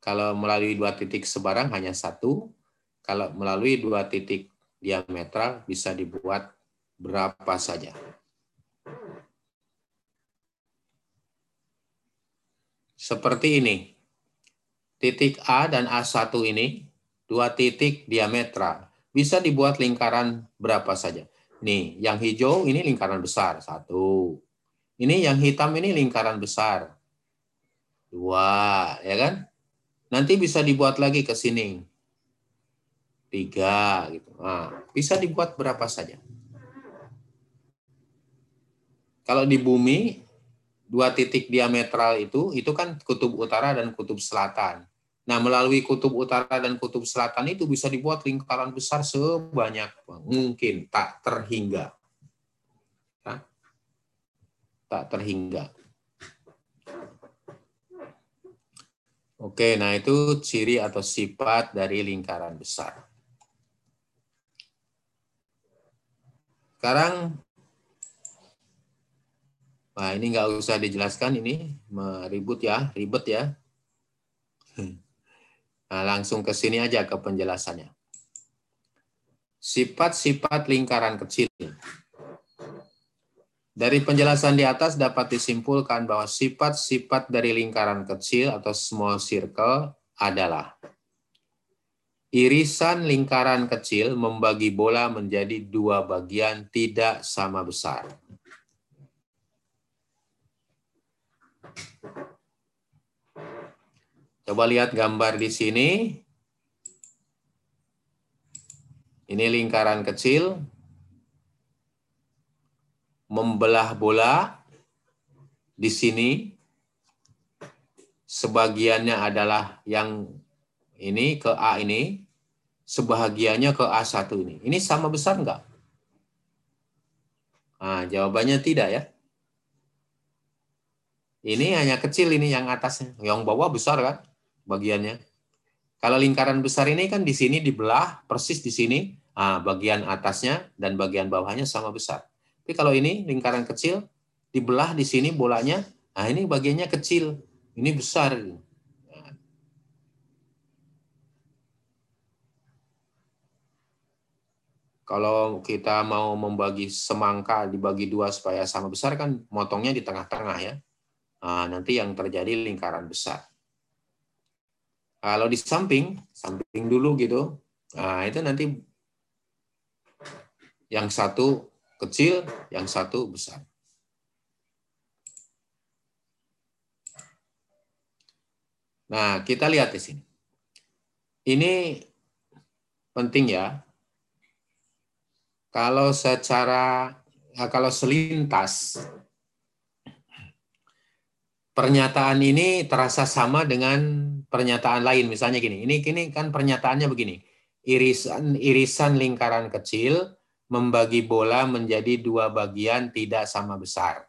Kalau melalui dua titik sebarang hanya satu. Kalau melalui dua titik diametral bisa dibuat berapa saja. Seperti ini. Titik A dan A1 ini, dua titik diametral. Bisa dibuat lingkaran berapa saja. Nih, yang hijau ini lingkaran besar, satu. Ini yang hitam ini lingkaran besar. Dua, ya kan? Nanti bisa dibuat lagi ke sini. Tiga, gitu. Nah, bisa dibuat berapa saja. Kalau di bumi, dua titik diametral itu, itu kan kutub utara dan kutub selatan. Nah, melalui kutub utara dan kutub selatan itu bisa dibuat lingkaran besar sebanyak mungkin, tak terhingga. Tak terhingga. Oke, nah itu ciri atau sifat dari lingkaran besar. Sekarang, nah ini nggak usah dijelaskan ini, ribut ya, ribet ya. Nah, langsung ke sini aja ke penjelasannya. Sifat-sifat lingkaran kecil. Dari penjelasan di atas dapat disimpulkan bahwa sifat-sifat dari lingkaran kecil atau small circle adalah irisan lingkaran kecil membagi bola menjadi dua bagian tidak sama besar. Coba lihat gambar di sini. Ini lingkaran kecil membelah bola di sini sebagiannya adalah yang ini ke A ini, sebahagiannya ke A1 ini. Ini sama besar enggak? Nah, jawabannya tidak ya. Ini hanya kecil ini yang atasnya. Yang bawah besar kan bagiannya. Kalau lingkaran besar ini kan di sini dibelah persis di sini. Nah, bagian atasnya dan bagian bawahnya sama besar. Tapi kalau ini lingkaran kecil, dibelah di sini bolanya, nah ini bagiannya kecil, ini besar. Kalau kita mau membagi semangka dibagi dua supaya sama besar kan motongnya di tengah-tengah ya. Nah, nanti yang terjadi lingkaran besar. Kalau di samping, samping dulu gitu, nah itu nanti yang satu kecil, yang satu besar. Nah, kita lihat di sini. Ini penting ya. Kalau secara kalau selintas pernyataan ini terasa sama dengan pernyataan lain misalnya gini. Ini kini kan pernyataannya begini. Irisan irisan lingkaran kecil membagi bola menjadi dua bagian tidak sama besar.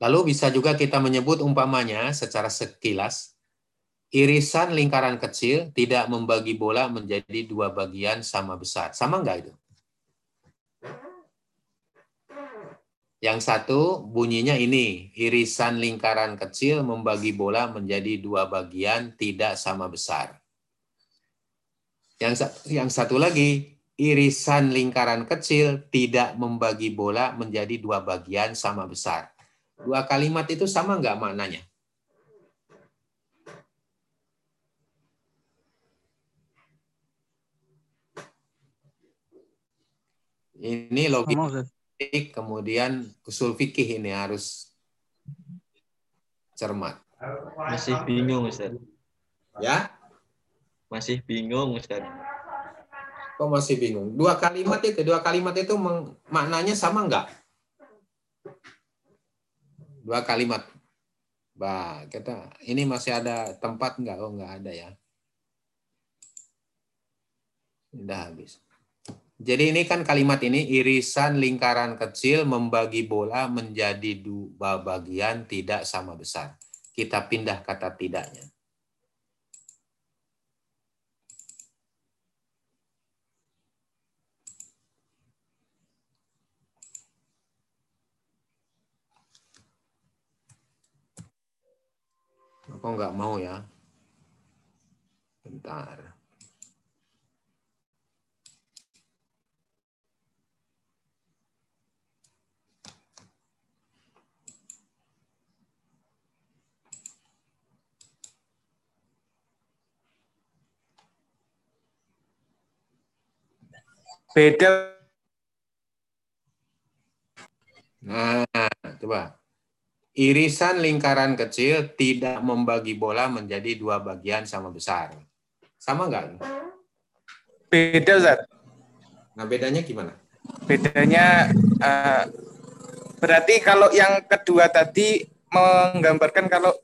Lalu bisa juga kita menyebut umpamanya secara sekilas, irisan lingkaran kecil tidak membagi bola menjadi dua bagian sama besar. Sama enggak itu? Yang satu bunyinya ini, irisan lingkaran kecil membagi bola menjadi dua bagian tidak sama besar. Yang, yang satu lagi, irisan lingkaran kecil tidak membagi bola menjadi dua bagian sama besar. Dua kalimat itu sama nggak maknanya? Ini logik kemudian usul fikih ini harus cermat. Masih bingung Ustaz. Ya? Masih bingung Ustaz. Kok masih bingung? Dua kalimat itu, dua kalimat itu maknanya sama enggak? Dua kalimat. Bah, kita ini masih ada tempat enggak? Oh, enggak ada ya. Sudah habis. Jadi ini kan kalimat ini irisan lingkaran kecil membagi bola menjadi dua bagian tidak sama besar. Kita pindah kata tidaknya. Kok nggak mau ya? Bentar. Beda. Nah, coba. Irisan lingkaran kecil tidak membagi bola menjadi dua bagian sama besar. Sama nggak? Beda, Ustaz. Nah, bedanya gimana? Bedanya uh, berarti kalau yang kedua tadi menggambarkan kalau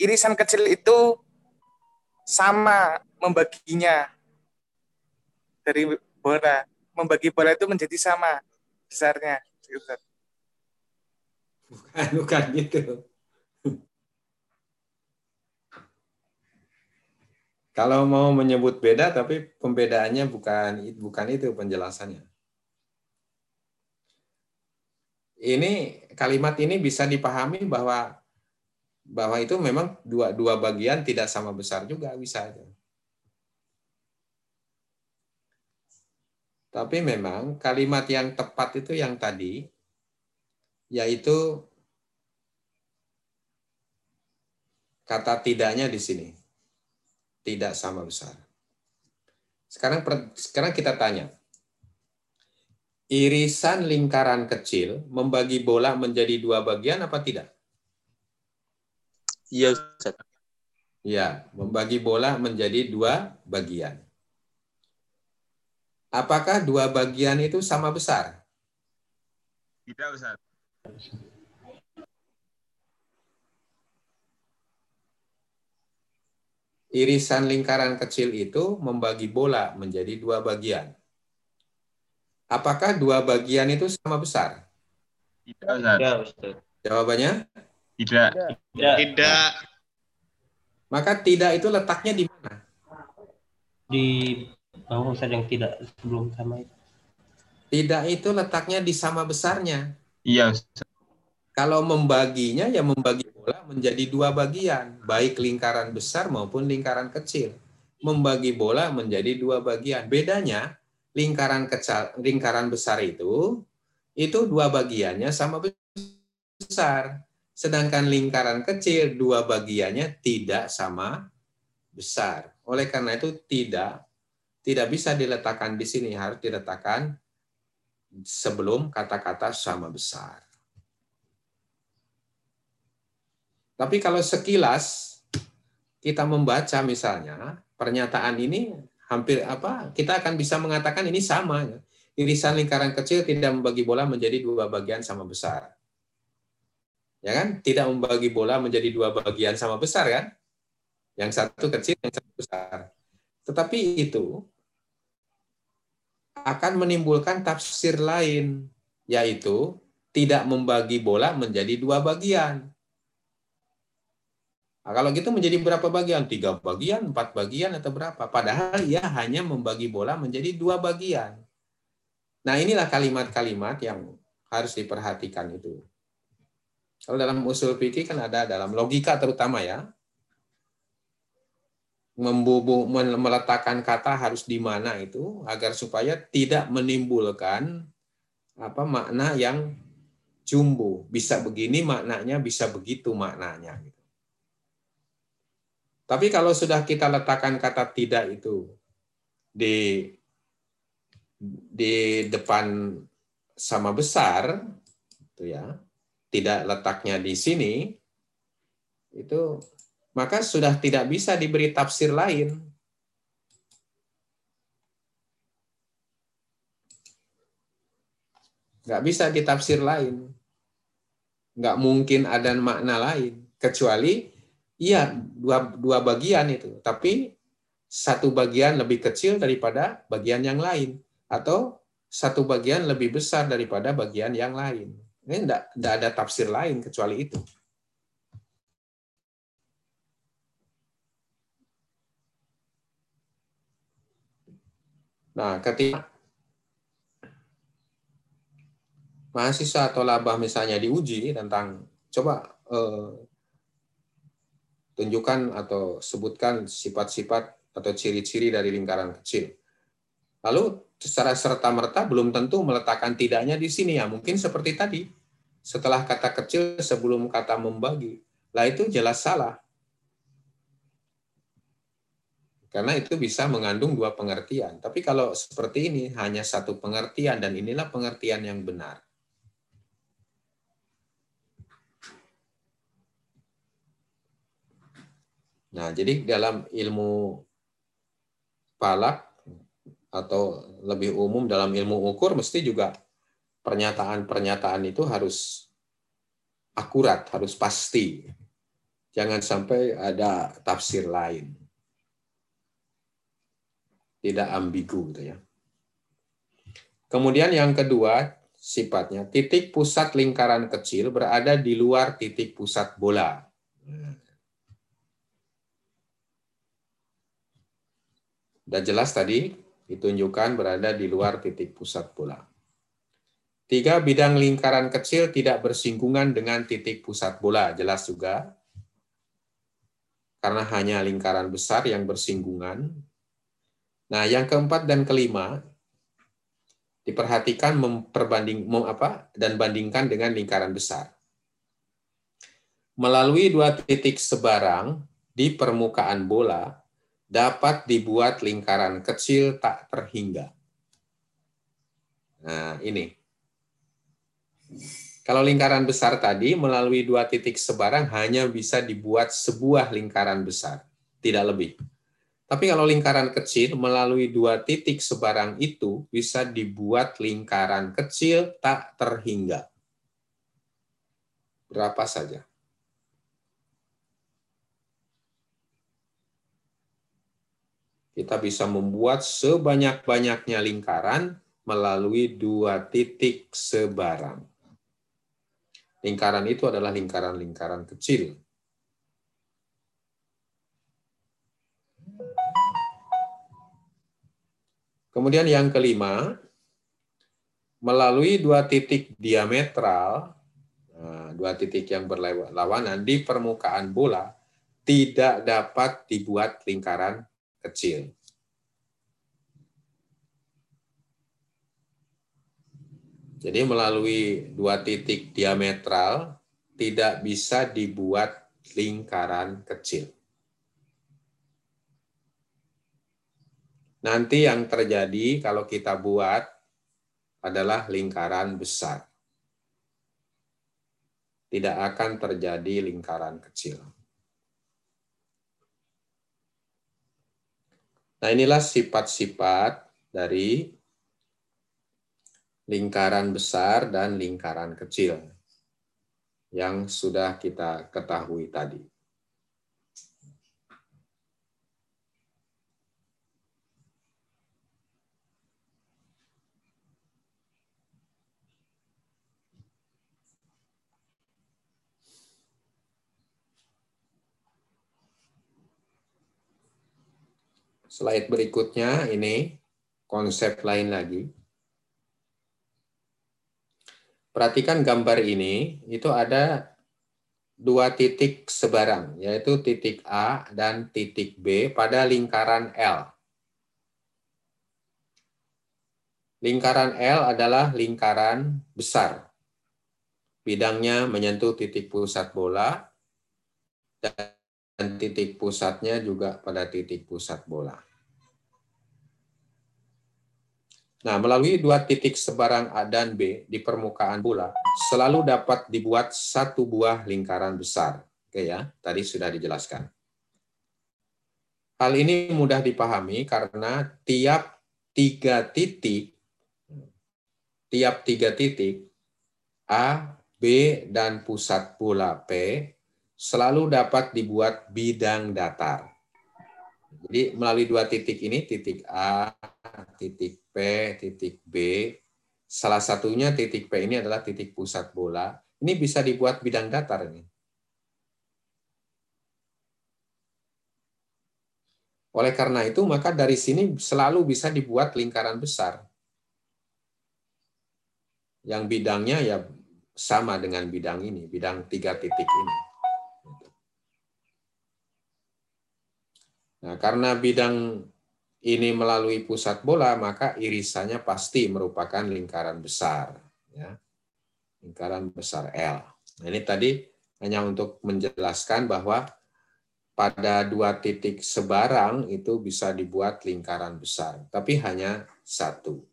irisan kecil itu sama membaginya dari bola. Membagi bola itu menjadi sama besarnya bukan bukan gitu. Kalau mau menyebut beda tapi pembedaannya bukan bukan itu penjelasannya. Ini kalimat ini bisa dipahami bahwa bahwa itu memang dua dua bagian tidak sama besar juga bisa itu Tapi memang kalimat yang tepat itu yang tadi, yaitu kata tidaknya di sini. Tidak sama besar. Sekarang sekarang kita tanya. Irisan lingkaran kecil membagi bola menjadi dua bagian apa tidak? Iya, Ustaz. Ya, membagi bola menjadi dua bagian. Apakah dua bagian itu sama besar? Tidak, Ustaz. Irisan lingkaran kecil itu membagi bola menjadi dua bagian. Apakah dua bagian itu sama besar? Tidak, Ustaz. Tidak, Ustaz. Jawabannya? Tidak. Tidak. Tidak. Maka tidak itu letaknya di mana? Di Oh, Ustaz yang tidak sebelum sama itu. Tidak itu letaknya di sama besarnya. Iya, Kalau membaginya ya membagi bola menjadi dua bagian, baik lingkaran besar maupun lingkaran kecil. Membagi bola menjadi dua bagian. Bedanya lingkaran kecil, lingkaran besar itu itu dua bagiannya sama besar. Sedangkan lingkaran kecil dua bagiannya tidak sama besar. Oleh karena itu tidak tidak bisa diletakkan di sini, harus diletakkan sebelum kata-kata sama besar. Tapi kalau sekilas kita membaca misalnya pernyataan ini hampir apa kita akan bisa mengatakan ini sama irisan lingkaran kecil tidak membagi bola menjadi dua bagian sama besar. Ya kan? Tidak membagi bola menjadi dua bagian sama besar kan? Yang satu kecil yang satu besar. Tetapi itu akan menimbulkan tafsir lain, yaitu tidak membagi bola menjadi dua bagian. Nah, kalau gitu menjadi berapa bagian? Tiga bagian, empat bagian, atau berapa? Padahal ia hanya membagi bola menjadi dua bagian. Nah inilah kalimat-kalimat yang harus diperhatikan itu. Kalau dalam usul fikih kan ada dalam logika terutama ya, membubu, meletakkan kata harus di mana itu agar supaya tidak menimbulkan apa makna yang jumbo. Bisa begini maknanya, bisa begitu maknanya. Gitu. Tapi kalau sudah kita letakkan kata tidak itu di di depan sama besar, itu ya, tidak letaknya di sini, itu maka sudah tidak bisa diberi tafsir lain. Nggak bisa ditafsir lain. Nggak mungkin ada makna lain. Kecuali, iya, dua, dua bagian itu. Tapi satu bagian lebih kecil daripada bagian yang lain. Atau satu bagian lebih besar daripada bagian yang lain. Ini enggak, enggak ada tafsir lain kecuali itu. Nah, ketika mahasiswa atau labah misalnya diuji tentang coba eh, tunjukkan atau sebutkan sifat-sifat atau ciri-ciri dari lingkaran kecil. Lalu secara serta-merta belum tentu meletakkan tidaknya di sini ya. Mungkin seperti tadi, setelah kata kecil sebelum kata membagi. Lah itu jelas salah. Karena itu bisa mengandung dua pengertian. Tapi kalau seperti ini hanya satu pengertian dan inilah pengertian yang benar. Nah, jadi dalam ilmu palak atau lebih umum dalam ilmu ukur mesti juga pernyataan-pernyataan itu harus akurat, harus pasti. Jangan sampai ada tafsir lain tidak ambigu gitu ya. Kemudian yang kedua sifatnya titik pusat lingkaran kecil berada di luar titik pusat bola. Sudah jelas tadi ditunjukkan berada di luar titik pusat bola. Tiga, bidang lingkaran kecil tidak bersinggungan dengan titik pusat bola. Jelas juga. Karena hanya lingkaran besar yang bersinggungan, Nah, yang keempat dan kelima diperhatikan memperbanding mem, apa dan bandingkan dengan lingkaran besar. Melalui dua titik sebarang di permukaan bola dapat dibuat lingkaran kecil tak terhingga. Nah, ini. Kalau lingkaran besar tadi melalui dua titik sebarang hanya bisa dibuat sebuah lingkaran besar, tidak lebih. Tapi kalau lingkaran kecil melalui dua titik sebarang itu bisa dibuat lingkaran kecil tak terhingga. Berapa saja. Kita bisa membuat sebanyak-banyaknya lingkaran melalui dua titik sebarang. Lingkaran itu adalah lingkaran-lingkaran kecil Kemudian yang kelima, melalui dua titik diametral, nah, dua titik yang berlawanan di permukaan bola, tidak dapat dibuat lingkaran kecil. Jadi melalui dua titik diametral tidak bisa dibuat lingkaran kecil. Nanti yang terjadi kalau kita buat adalah lingkaran besar. Tidak akan terjadi lingkaran kecil. Nah inilah sifat-sifat dari lingkaran besar dan lingkaran kecil yang sudah kita ketahui tadi. Slide berikutnya ini konsep lain lagi. Perhatikan gambar ini, itu ada dua titik sebarang, yaitu titik A dan titik B pada lingkaran L. Lingkaran L adalah lingkaran besar. Bidangnya menyentuh titik pusat bola, dan titik pusatnya juga pada titik pusat bola. Nah, melalui dua titik sebarang A dan B di permukaan bola, selalu dapat dibuat satu buah lingkaran besar. Oke ya, tadi sudah dijelaskan. Hal ini mudah dipahami karena tiap tiga titik, tiap tiga titik, A, B, dan pusat bola P selalu dapat dibuat bidang datar. Jadi melalui dua titik ini, titik A, titik P, titik B, salah satunya titik P ini adalah titik pusat bola. Ini bisa dibuat bidang datar ini. Oleh karena itu, maka dari sini selalu bisa dibuat lingkaran besar. Yang bidangnya ya sama dengan bidang ini, bidang tiga titik ini. Nah, karena bidang ini melalui pusat bola, maka irisannya pasti merupakan lingkaran besar. Ya. Lingkaran besar L. Nah, ini tadi hanya untuk menjelaskan bahwa pada dua titik sebarang itu bisa dibuat lingkaran besar, tapi hanya satu.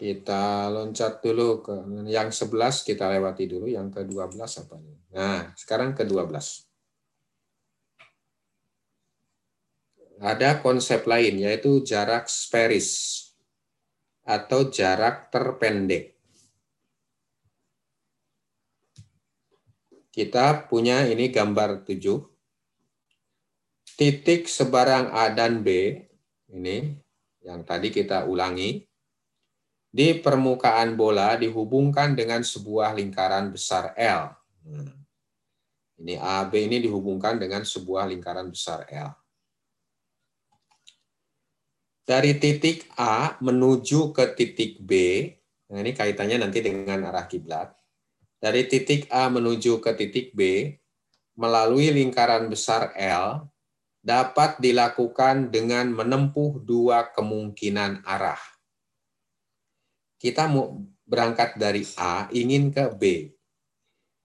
Kita loncat dulu ke yang 11 kita lewati dulu, yang ke-12 apa nih? Nah, sekarang ke-12. Ada konsep lain yaitu jarak sferis atau jarak terpendek. Kita punya ini gambar 7. Titik sebarang A dan B, ini yang tadi kita ulangi, di permukaan bola dihubungkan dengan sebuah lingkaran besar L. Hmm. Ini AB ini dihubungkan dengan sebuah lingkaran besar L. Dari titik A menuju ke titik B, nah ini kaitannya nanti dengan arah kiblat. Dari titik A menuju ke titik B, melalui lingkaran besar L, dapat dilakukan dengan menempuh dua kemungkinan arah kita mau berangkat dari A ingin ke B.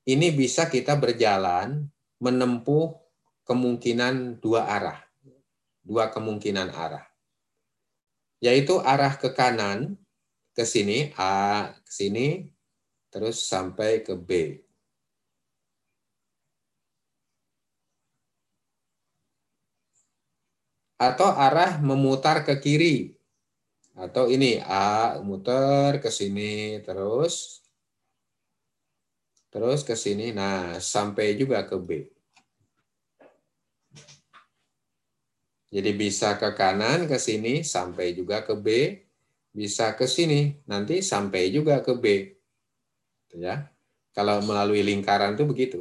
Ini bisa kita berjalan menempuh kemungkinan dua arah. Dua kemungkinan arah. Yaitu arah ke kanan ke sini A ke sini terus sampai ke B. Atau arah memutar ke kiri atau ini A muter ke sini terus terus ke sini. Nah, sampai juga ke B. Jadi bisa ke kanan ke sini sampai juga ke B, bisa ke sini nanti sampai juga ke B. Ya. Kalau melalui lingkaran itu begitu.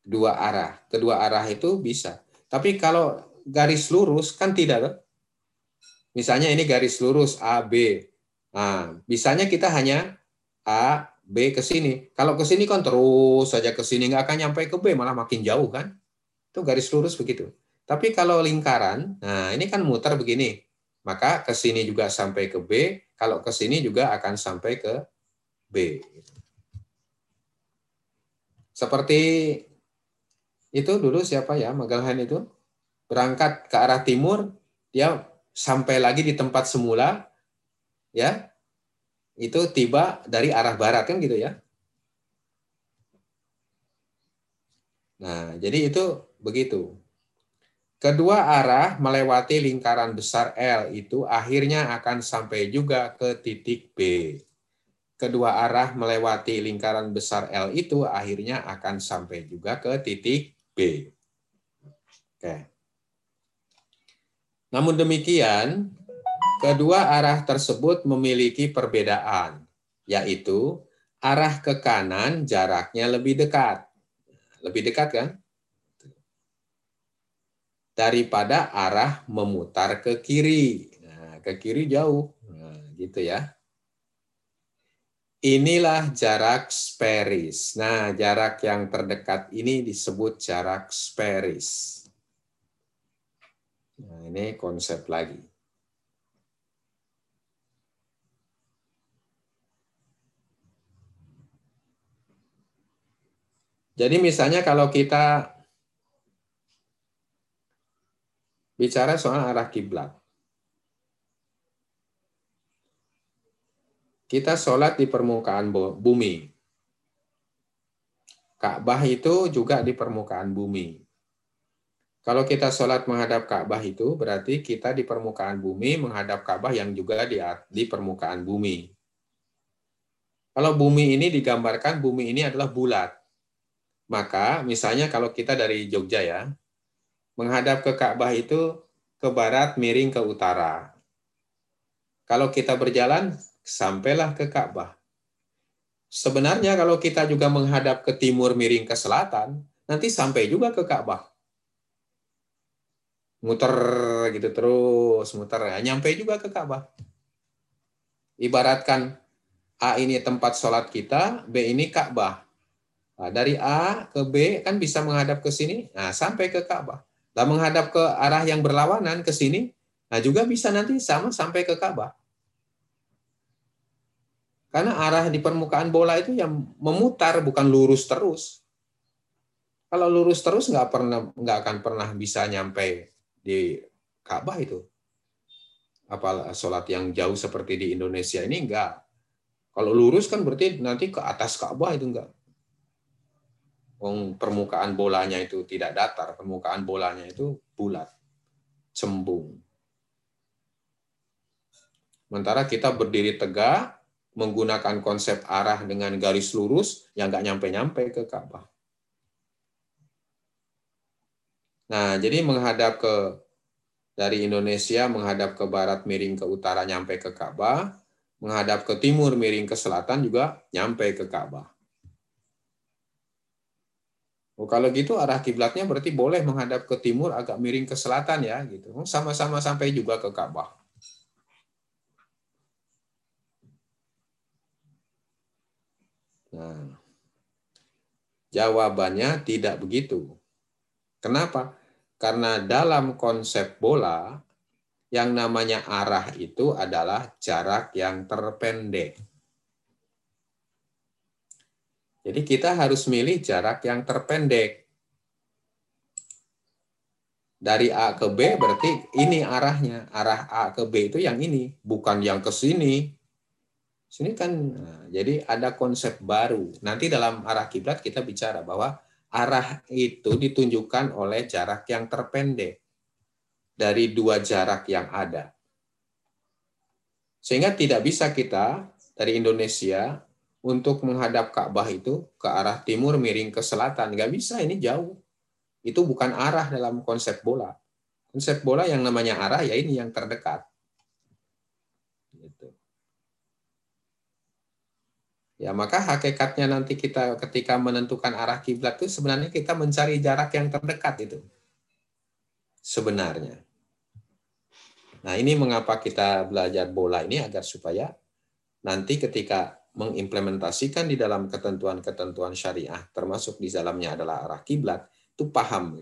Dua arah. Kedua arah itu bisa. Tapi kalau garis lurus kan tidak. Misalnya ini garis lurus A, B. Nah, bisanya kita hanya A, B ke sini. Kalau ke sini kan terus saja ke sini, nggak akan nyampe ke B, malah makin jauh kan. Itu garis lurus begitu. Tapi kalau lingkaran, nah ini kan muter begini. Maka ke sini juga sampai ke B, kalau ke sini juga akan sampai ke B. Seperti itu dulu siapa ya Magalhan itu berangkat ke arah timur, dia sampai lagi di tempat semula, ya, itu tiba dari arah barat kan gitu ya. Nah, jadi itu begitu. Kedua arah melewati lingkaran besar L itu akhirnya akan sampai juga ke titik B. Kedua arah melewati lingkaran besar L itu akhirnya akan sampai juga ke titik B. Oke. Namun demikian, kedua arah tersebut memiliki perbedaan. yaitu arah ke kanan jaraknya lebih dekat. Lebih dekat kan? Daripada arah memutar ke kiri. Nah, ke kiri jauh. Nah, gitu ya. Inilah jarak sferis. Nah, jarak yang terdekat ini disebut jarak sferis. Nah, ini konsep lagi. Jadi misalnya kalau kita bicara soal arah kiblat. Kita sholat di permukaan bumi. Ka'bah itu juga di permukaan bumi. Kalau kita sholat menghadap Ka'bah itu berarti kita di permukaan bumi menghadap Ka'bah yang juga di, di permukaan bumi. Kalau bumi ini digambarkan bumi ini adalah bulat. Maka misalnya kalau kita dari Jogja ya, menghadap ke Ka'bah itu ke barat miring ke utara. Kalau kita berjalan sampailah ke Ka'bah. Sebenarnya kalau kita juga menghadap ke timur miring ke selatan, nanti sampai juga ke Ka'bah. Muter gitu terus, muter. Ya, nyampe juga ke Ka'bah. Ibaratkan A ini tempat sholat kita, B ini Ka'bah. Nah, dari A ke B kan bisa menghadap ke sini, nah sampai ke Ka'bah. Lah menghadap ke arah yang berlawanan ke sini, nah juga bisa nanti sama sampai ke Ka'bah. Karena arah di permukaan bola itu yang memutar bukan lurus terus. Kalau lurus terus nggak pernah nggak akan pernah bisa nyampe di Ka'bah itu. Apa sholat yang jauh seperti di Indonesia ini enggak. Kalau lurus kan berarti nanti ke atas Ka'bah itu enggak permukaan bolanya itu tidak datar, permukaan bolanya itu bulat, cembung. Sementara kita berdiri tegak, menggunakan konsep arah dengan garis lurus yang nggak nyampe-nyampe ke Ka'bah. Nah, jadi menghadap ke dari Indonesia menghadap ke barat miring ke utara nyampe ke Ka'bah, menghadap ke timur miring ke selatan juga nyampe ke Ka'bah. Oh, kalau gitu arah kiblatnya berarti boleh menghadap ke timur agak miring ke selatan ya gitu. Sama-sama sampai juga ke Ka'bah. Nah, jawabannya tidak begitu. Kenapa? Karena dalam konsep bola yang namanya arah itu adalah jarak yang terpendek. Jadi kita harus milih jarak yang terpendek. Dari A ke B berarti ini arahnya. Arah A ke B itu yang ini, bukan yang ke sini. Sini kan nah, jadi ada konsep baru. Nanti dalam arah kiblat kita bicara bahwa arah itu ditunjukkan oleh jarak yang terpendek dari dua jarak yang ada. Sehingga tidak bisa kita dari Indonesia untuk menghadap Ka'bah itu ke arah timur miring ke selatan. Nggak bisa, ini jauh. Itu bukan arah dalam konsep bola. Konsep bola yang namanya arah ya ini yang terdekat. Gitu. Ya, maka hakikatnya nanti kita ketika menentukan arah kiblat itu sebenarnya kita mencari jarak yang terdekat itu. Sebenarnya. Nah, ini mengapa kita belajar bola ini agar supaya nanti ketika mengimplementasikan di dalam ketentuan-ketentuan syariah, termasuk di dalamnya adalah arah kiblat, itu paham.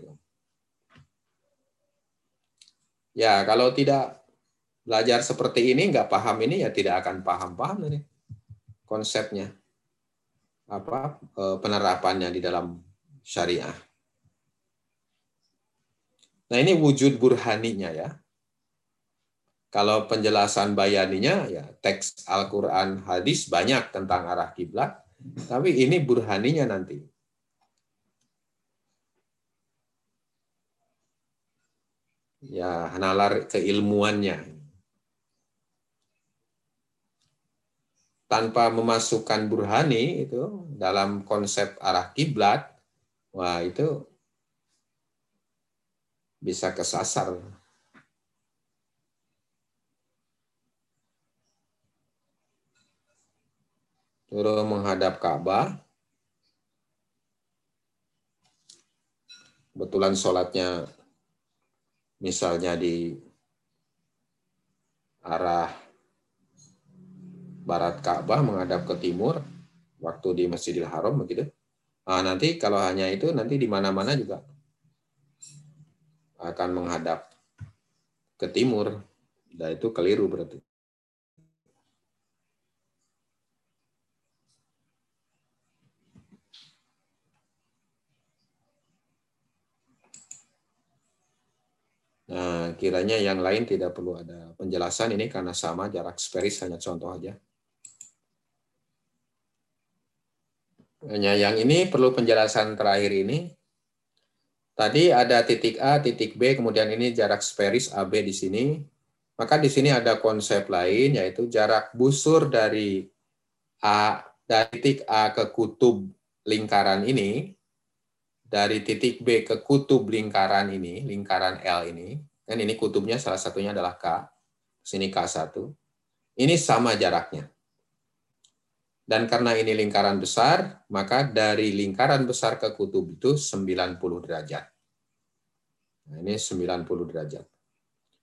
Ya, kalau tidak belajar seperti ini, nggak paham ini, ya tidak akan paham-paham ini konsepnya. Apa eh, penerapannya di dalam syariah. Nah, ini wujud burhaninya ya. Kalau penjelasan bayaninya ya teks Al-Qur'an hadis banyak tentang arah kiblat, tapi ini burhaninya nanti. Ya, nalar keilmuannya. Tanpa memasukkan burhani itu dalam konsep arah kiblat, wah itu bisa kesasar. Suruh menghadap Ka'bah. Kebetulan sholatnya misalnya di arah barat Ka'bah menghadap ke timur, waktu di Masjidil Haram begitu. Nah, nanti kalau hanya itu nanti di mana-mana juga akan menghadap ke timur. Dan itu keliru berarti. Nah, kiranya yang lain tidak perlu ada penjelasan ini karena sama jarak sferis hanya contoh aja. Hanya yang ini perlu penjelasan terakhir ini. Tadi ada titik A, titik B, kemudian ini jarak sferis AB di sini. Maka di sini ada konsep lain yaitu jarak busur dari A dari titik A ke kutub lingkaran ini dari titik B ke kutub lingkaran ini, lingkaran L ini, kan ini kutubnya salah satunya adalah K, sini K1, ini sama jaraknya. Dan karena ini lingkaran besar, maka dari lingkaran besar ke kutub itu 90 derajat. Nah, ini 90 derajat.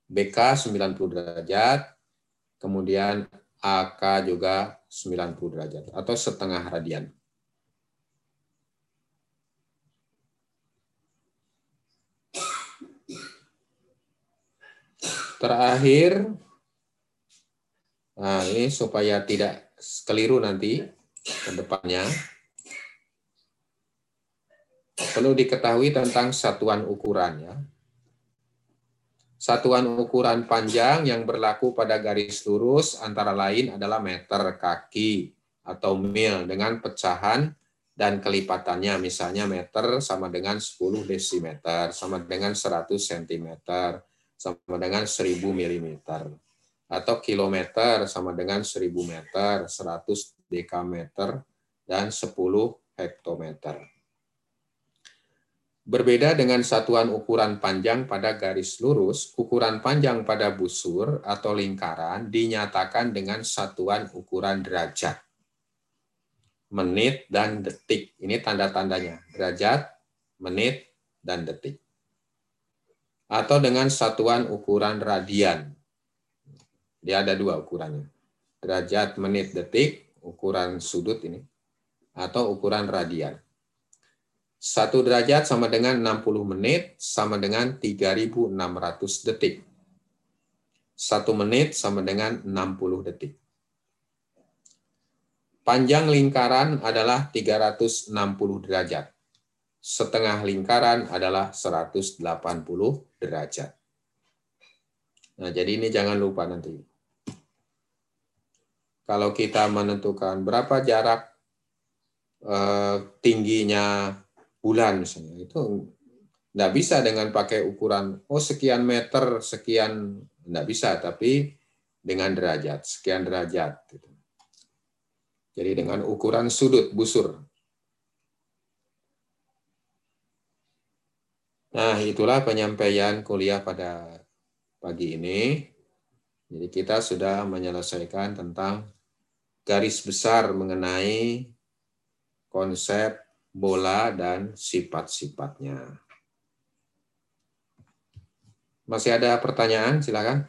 BK 90 derajat, kemudian AK juga 90 derajat, atau setengah radian. Terakhir, nah ini supaya tidak keliru nanti ke depannya, perlu diketahui tentang satuan ukuran ya. Satuan ukuran panjang yang berlaku pada garis lurus antara lain adalah meter kaki atau mil dengan pecahan dan kelipatannya. Misalnya meter sama dengan 10 desimeter, sama dengan 100 cm, sama dengan 1000 mm atau kilometer sama dengan 1000 meter, 100 dekameter dan 10 hektometer. Berbeda dengan satuan ukuran panjang pada garis lurus, ukuran panjang pada busur atau lingkaran dinyatakan dengan satuan ukuran derajat. Menit dan detik. Ini tanda-tandanya. Derajat, menit, dan detik atau dengan satuan ukuran radian. Dia ada dua ukurannya. Derajat menit detik, ukuran sudut ini, atau ukuran radian. Satu derajat sama dengan 60 menit, sama dengan 3.600 detik. Satu menit sama dengan 60 detik. Panjang lingkaran adalah 360 derajat setengah lingkaran adalah 180 derajat. Nah, jadi ini jangan lupa nanti. Kalau kita menentukan berapa jarak eh, tingginya bulan misalnya, itu tidak bisa dengan pakai ukuran, oh sekian meter, sekian, tidak bisa, tapi dengan derajat, sekian derajat. Gitu. Jadi dengan ukuran sudut busur, Nah, itulah penyampaian kuliah pada pagi ini. Jadi kita sudah menyelesaikan tentang garis besar mengenai konsep bola dan sifat-sifatnya. Masih ada pertanyaan? Silakan.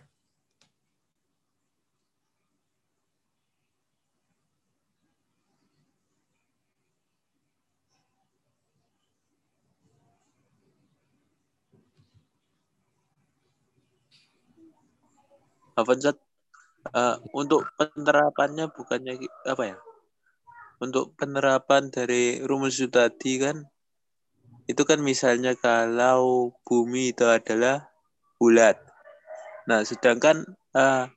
Avanzat uh, untuk penerapannya bukannya apa ya? Untuk penerapan dari rumus itu tadi kan itu kan misalnya kalau bumi itu adalah bulat. Nah, sedangkan uh,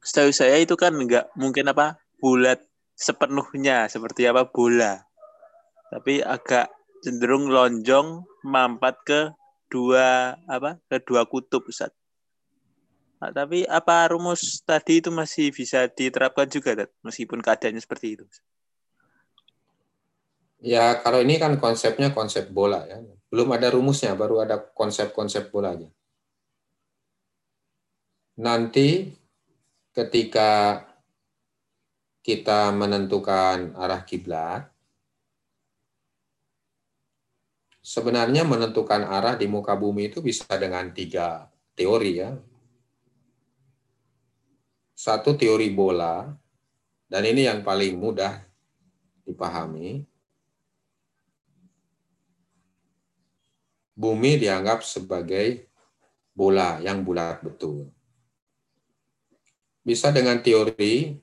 setahu saya itu kan enggak mungkin apa bulat sepenuhnya seperti apa bola. Tapi agak cenderung lonjong mampat ke dua apa ke dua kutub Ustaz. Nah, tapi apa rumus tadi itu masih bisa diterapkan juga, Dad? meskipun keadaannya seperti itu? Ya, kalau ini kan konsepnya konsep bola ya. Belum ada rumusnya, baru ada konsep-konsep bola aja. Nanti ketika kita menentukan arah kiblat, sebenarnya menentukan arah di muka bumi itu bisa dengan tiga teori ya. Satu teori bola, dan ini yang paling mudah dipahami. Bumi dianggap sebagai bola yang bulat betul. Bisa dengan teori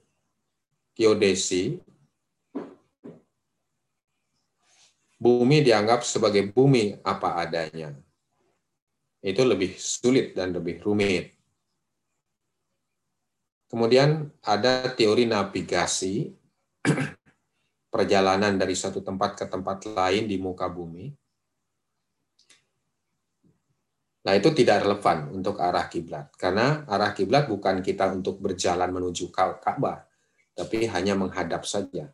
geodesi, bumi dianggap sebagai bumi apa adanya. Itu lebih sulit dan lebih rumit. Kemudian ada teori navigasi, perjalanan dari satu tempat ke tempat lain di muka bumi. Nah, itu tidak relevan untuk arah kiblat karena arah kiblat bukan kita untuk berjalan menuju Ka'bah, tapi hanya menghadap saja.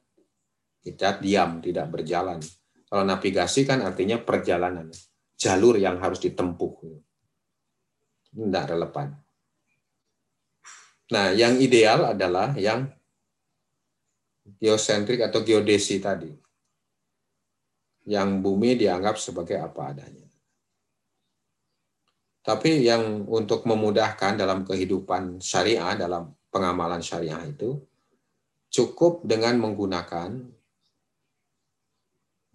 Kita diam, tidak berjalan. Kalau navigasi kan artinya perjalanan, jalur yang harus ditempuh. Tidak relevan. Nah, yang ideal adalah yang geosentrik atau geodesi tadi. Yang bumi dianggap sebagai apa adanya. Tapi yang untuk memudahkan dalam kehidupan syariah, dalam pengamalan syariah itu, cukup dengan menggunakan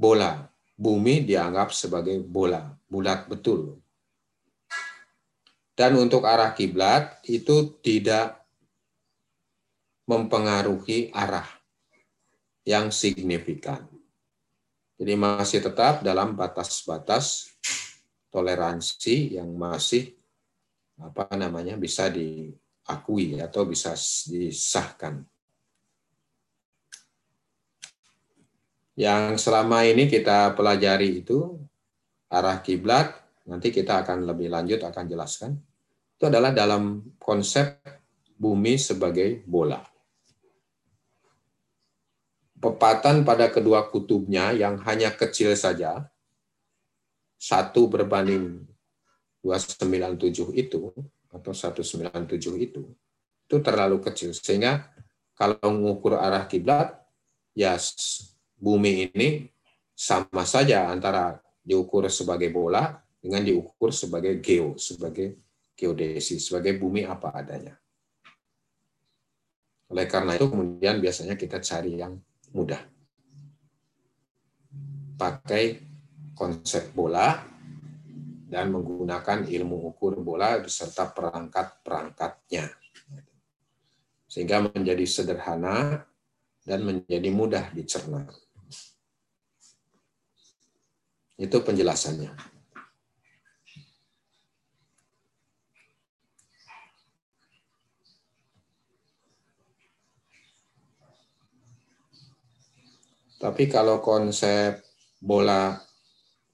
bola. Bumi dianggap sebagai bola, bulat betul. Dan untuk arah kiblat itu tidak mempengaruhi arah yang signifikan. Jadi masih tetap dalam batas-batas toleransi yang masih apa namanya bisa diakui atau bisa disahkan. Yang selama ini kita pelajari itu arah kiblat, nanti kita akan lebih lanjut akan jelaskan. Itu adalah dalam konsep bumi sebagai bola. Pepatan pada kedua kutubnya yang hanya kecil saja, satu berbanding 297 itu, atau 197 itu, itu terlalu kecil. Sehingga kalau mengukur arah kiblat, ya bumi ini sama saja antara diukur sebagai bola dengan diukur sebagai geo, sebagai geodesi, sebagai bumi apa adanya. Oleh karena itu kemudian biasanya kita cari yang mudah. Pakai konsep bola dan menggunakan ilmu ukur bola beserta perangkat-perangkatnya. Sehingga menjadi sederhana dan menjadi mudah dicerna. Itu penjelasannya. Tapi kalau konsep bola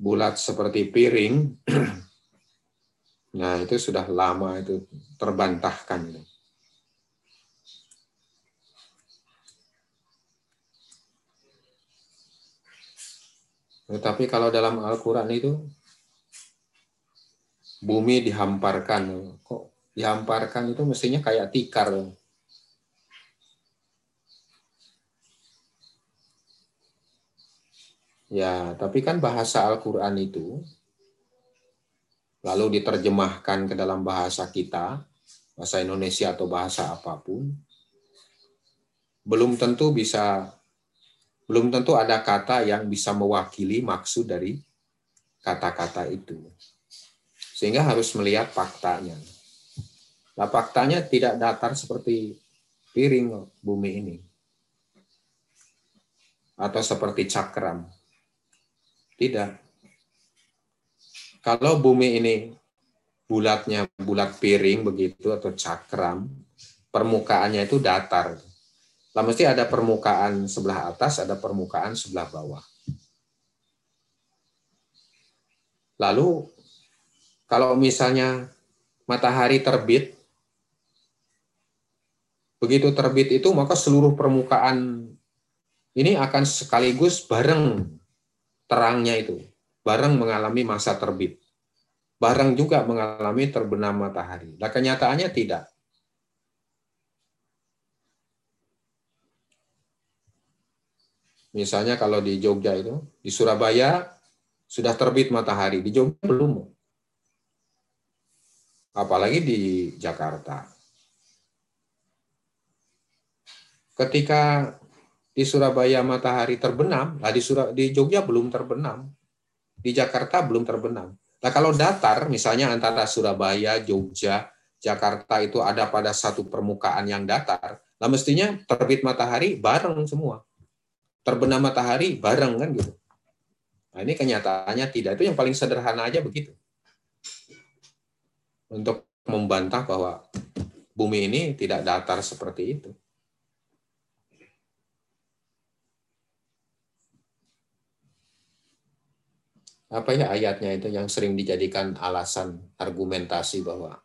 bulat seperti piring, nah itu sudah lama itu terbantahkan. Tetapi kalau dalam Al-Quran itu bumi dihamparkan. Kok dihamparkan itu mestinya kayak tikar. Ya, tapi kan bahasa Al-Quran itu lalu diterjemahkan ke dalam bahasa kita, bahasa Indonesia atau bahasa apa pun, belum tentu bisa belum tentu ada kata yang bisa mewakili maksud dari kata-kata itu. Sehingga harus melihat faktanya. Nah, faktanya tidak datar seperti piring bumi ini. Atau seperti cakram. Tidak. Kalau bumi ini bulatnya bulat piring begitu atau cakram, permukaannya itu datar. Lah mesti ada permukaan sebelah atas, ada permukaan sebelah bawah. Lalu kalau misalnya matahari terbit, begitu terbit itu maka seluruh permukaan ini akan sekaligus bareng terangnya itu, bareng mengalami masa terbit. Bareng juga mengalami terbenam matahari. Nah kenyataannya tidak. Misalnya kalau di Jogja itu, di Surabaya sudah terbit matahari, di Jogja belum. Apalagi di Jakarta. Ketika di Surabaya matahari terbenam, lah di Surab di Jogja belum terbenam. Di Jakarta belum terbenam. Nah, kalau datar misalnya antara Surabaya, Jogja, Jakarta itu ada pada satu permukaan yang datar, lah mestinya terbit matahari bareng semua. Terbenam matahari bareng kan gitu. Nah, ini kenyataannya tidak. Itu yang paling sederhana aja begitu. Untuk membantah bahwa bumi ini tidak datar seperti itu. Apa ya ayatnya itu yang sering dijadikan alasan argumentasi bahwa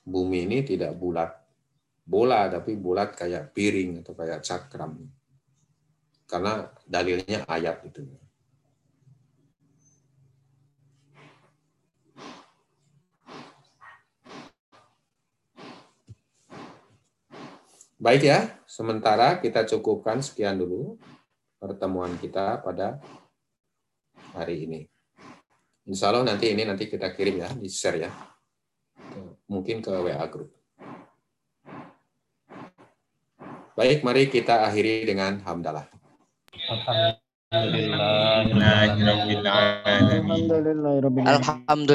bumi ini tidak bulat bola tapi bulat kayak piring atau kayak cakram. Karena dalilnya ayat itu. Baik ya, sementara kita cukupkan sekian dulu pertemuan kita pada hari ini. Insya Allah nanti ini nanti kita kirim ya, di share ya. Mungkin ke WA Group. Baik, mari kita akhiri dengan hamdalah. Alhamdulillah. Alhamdulillah.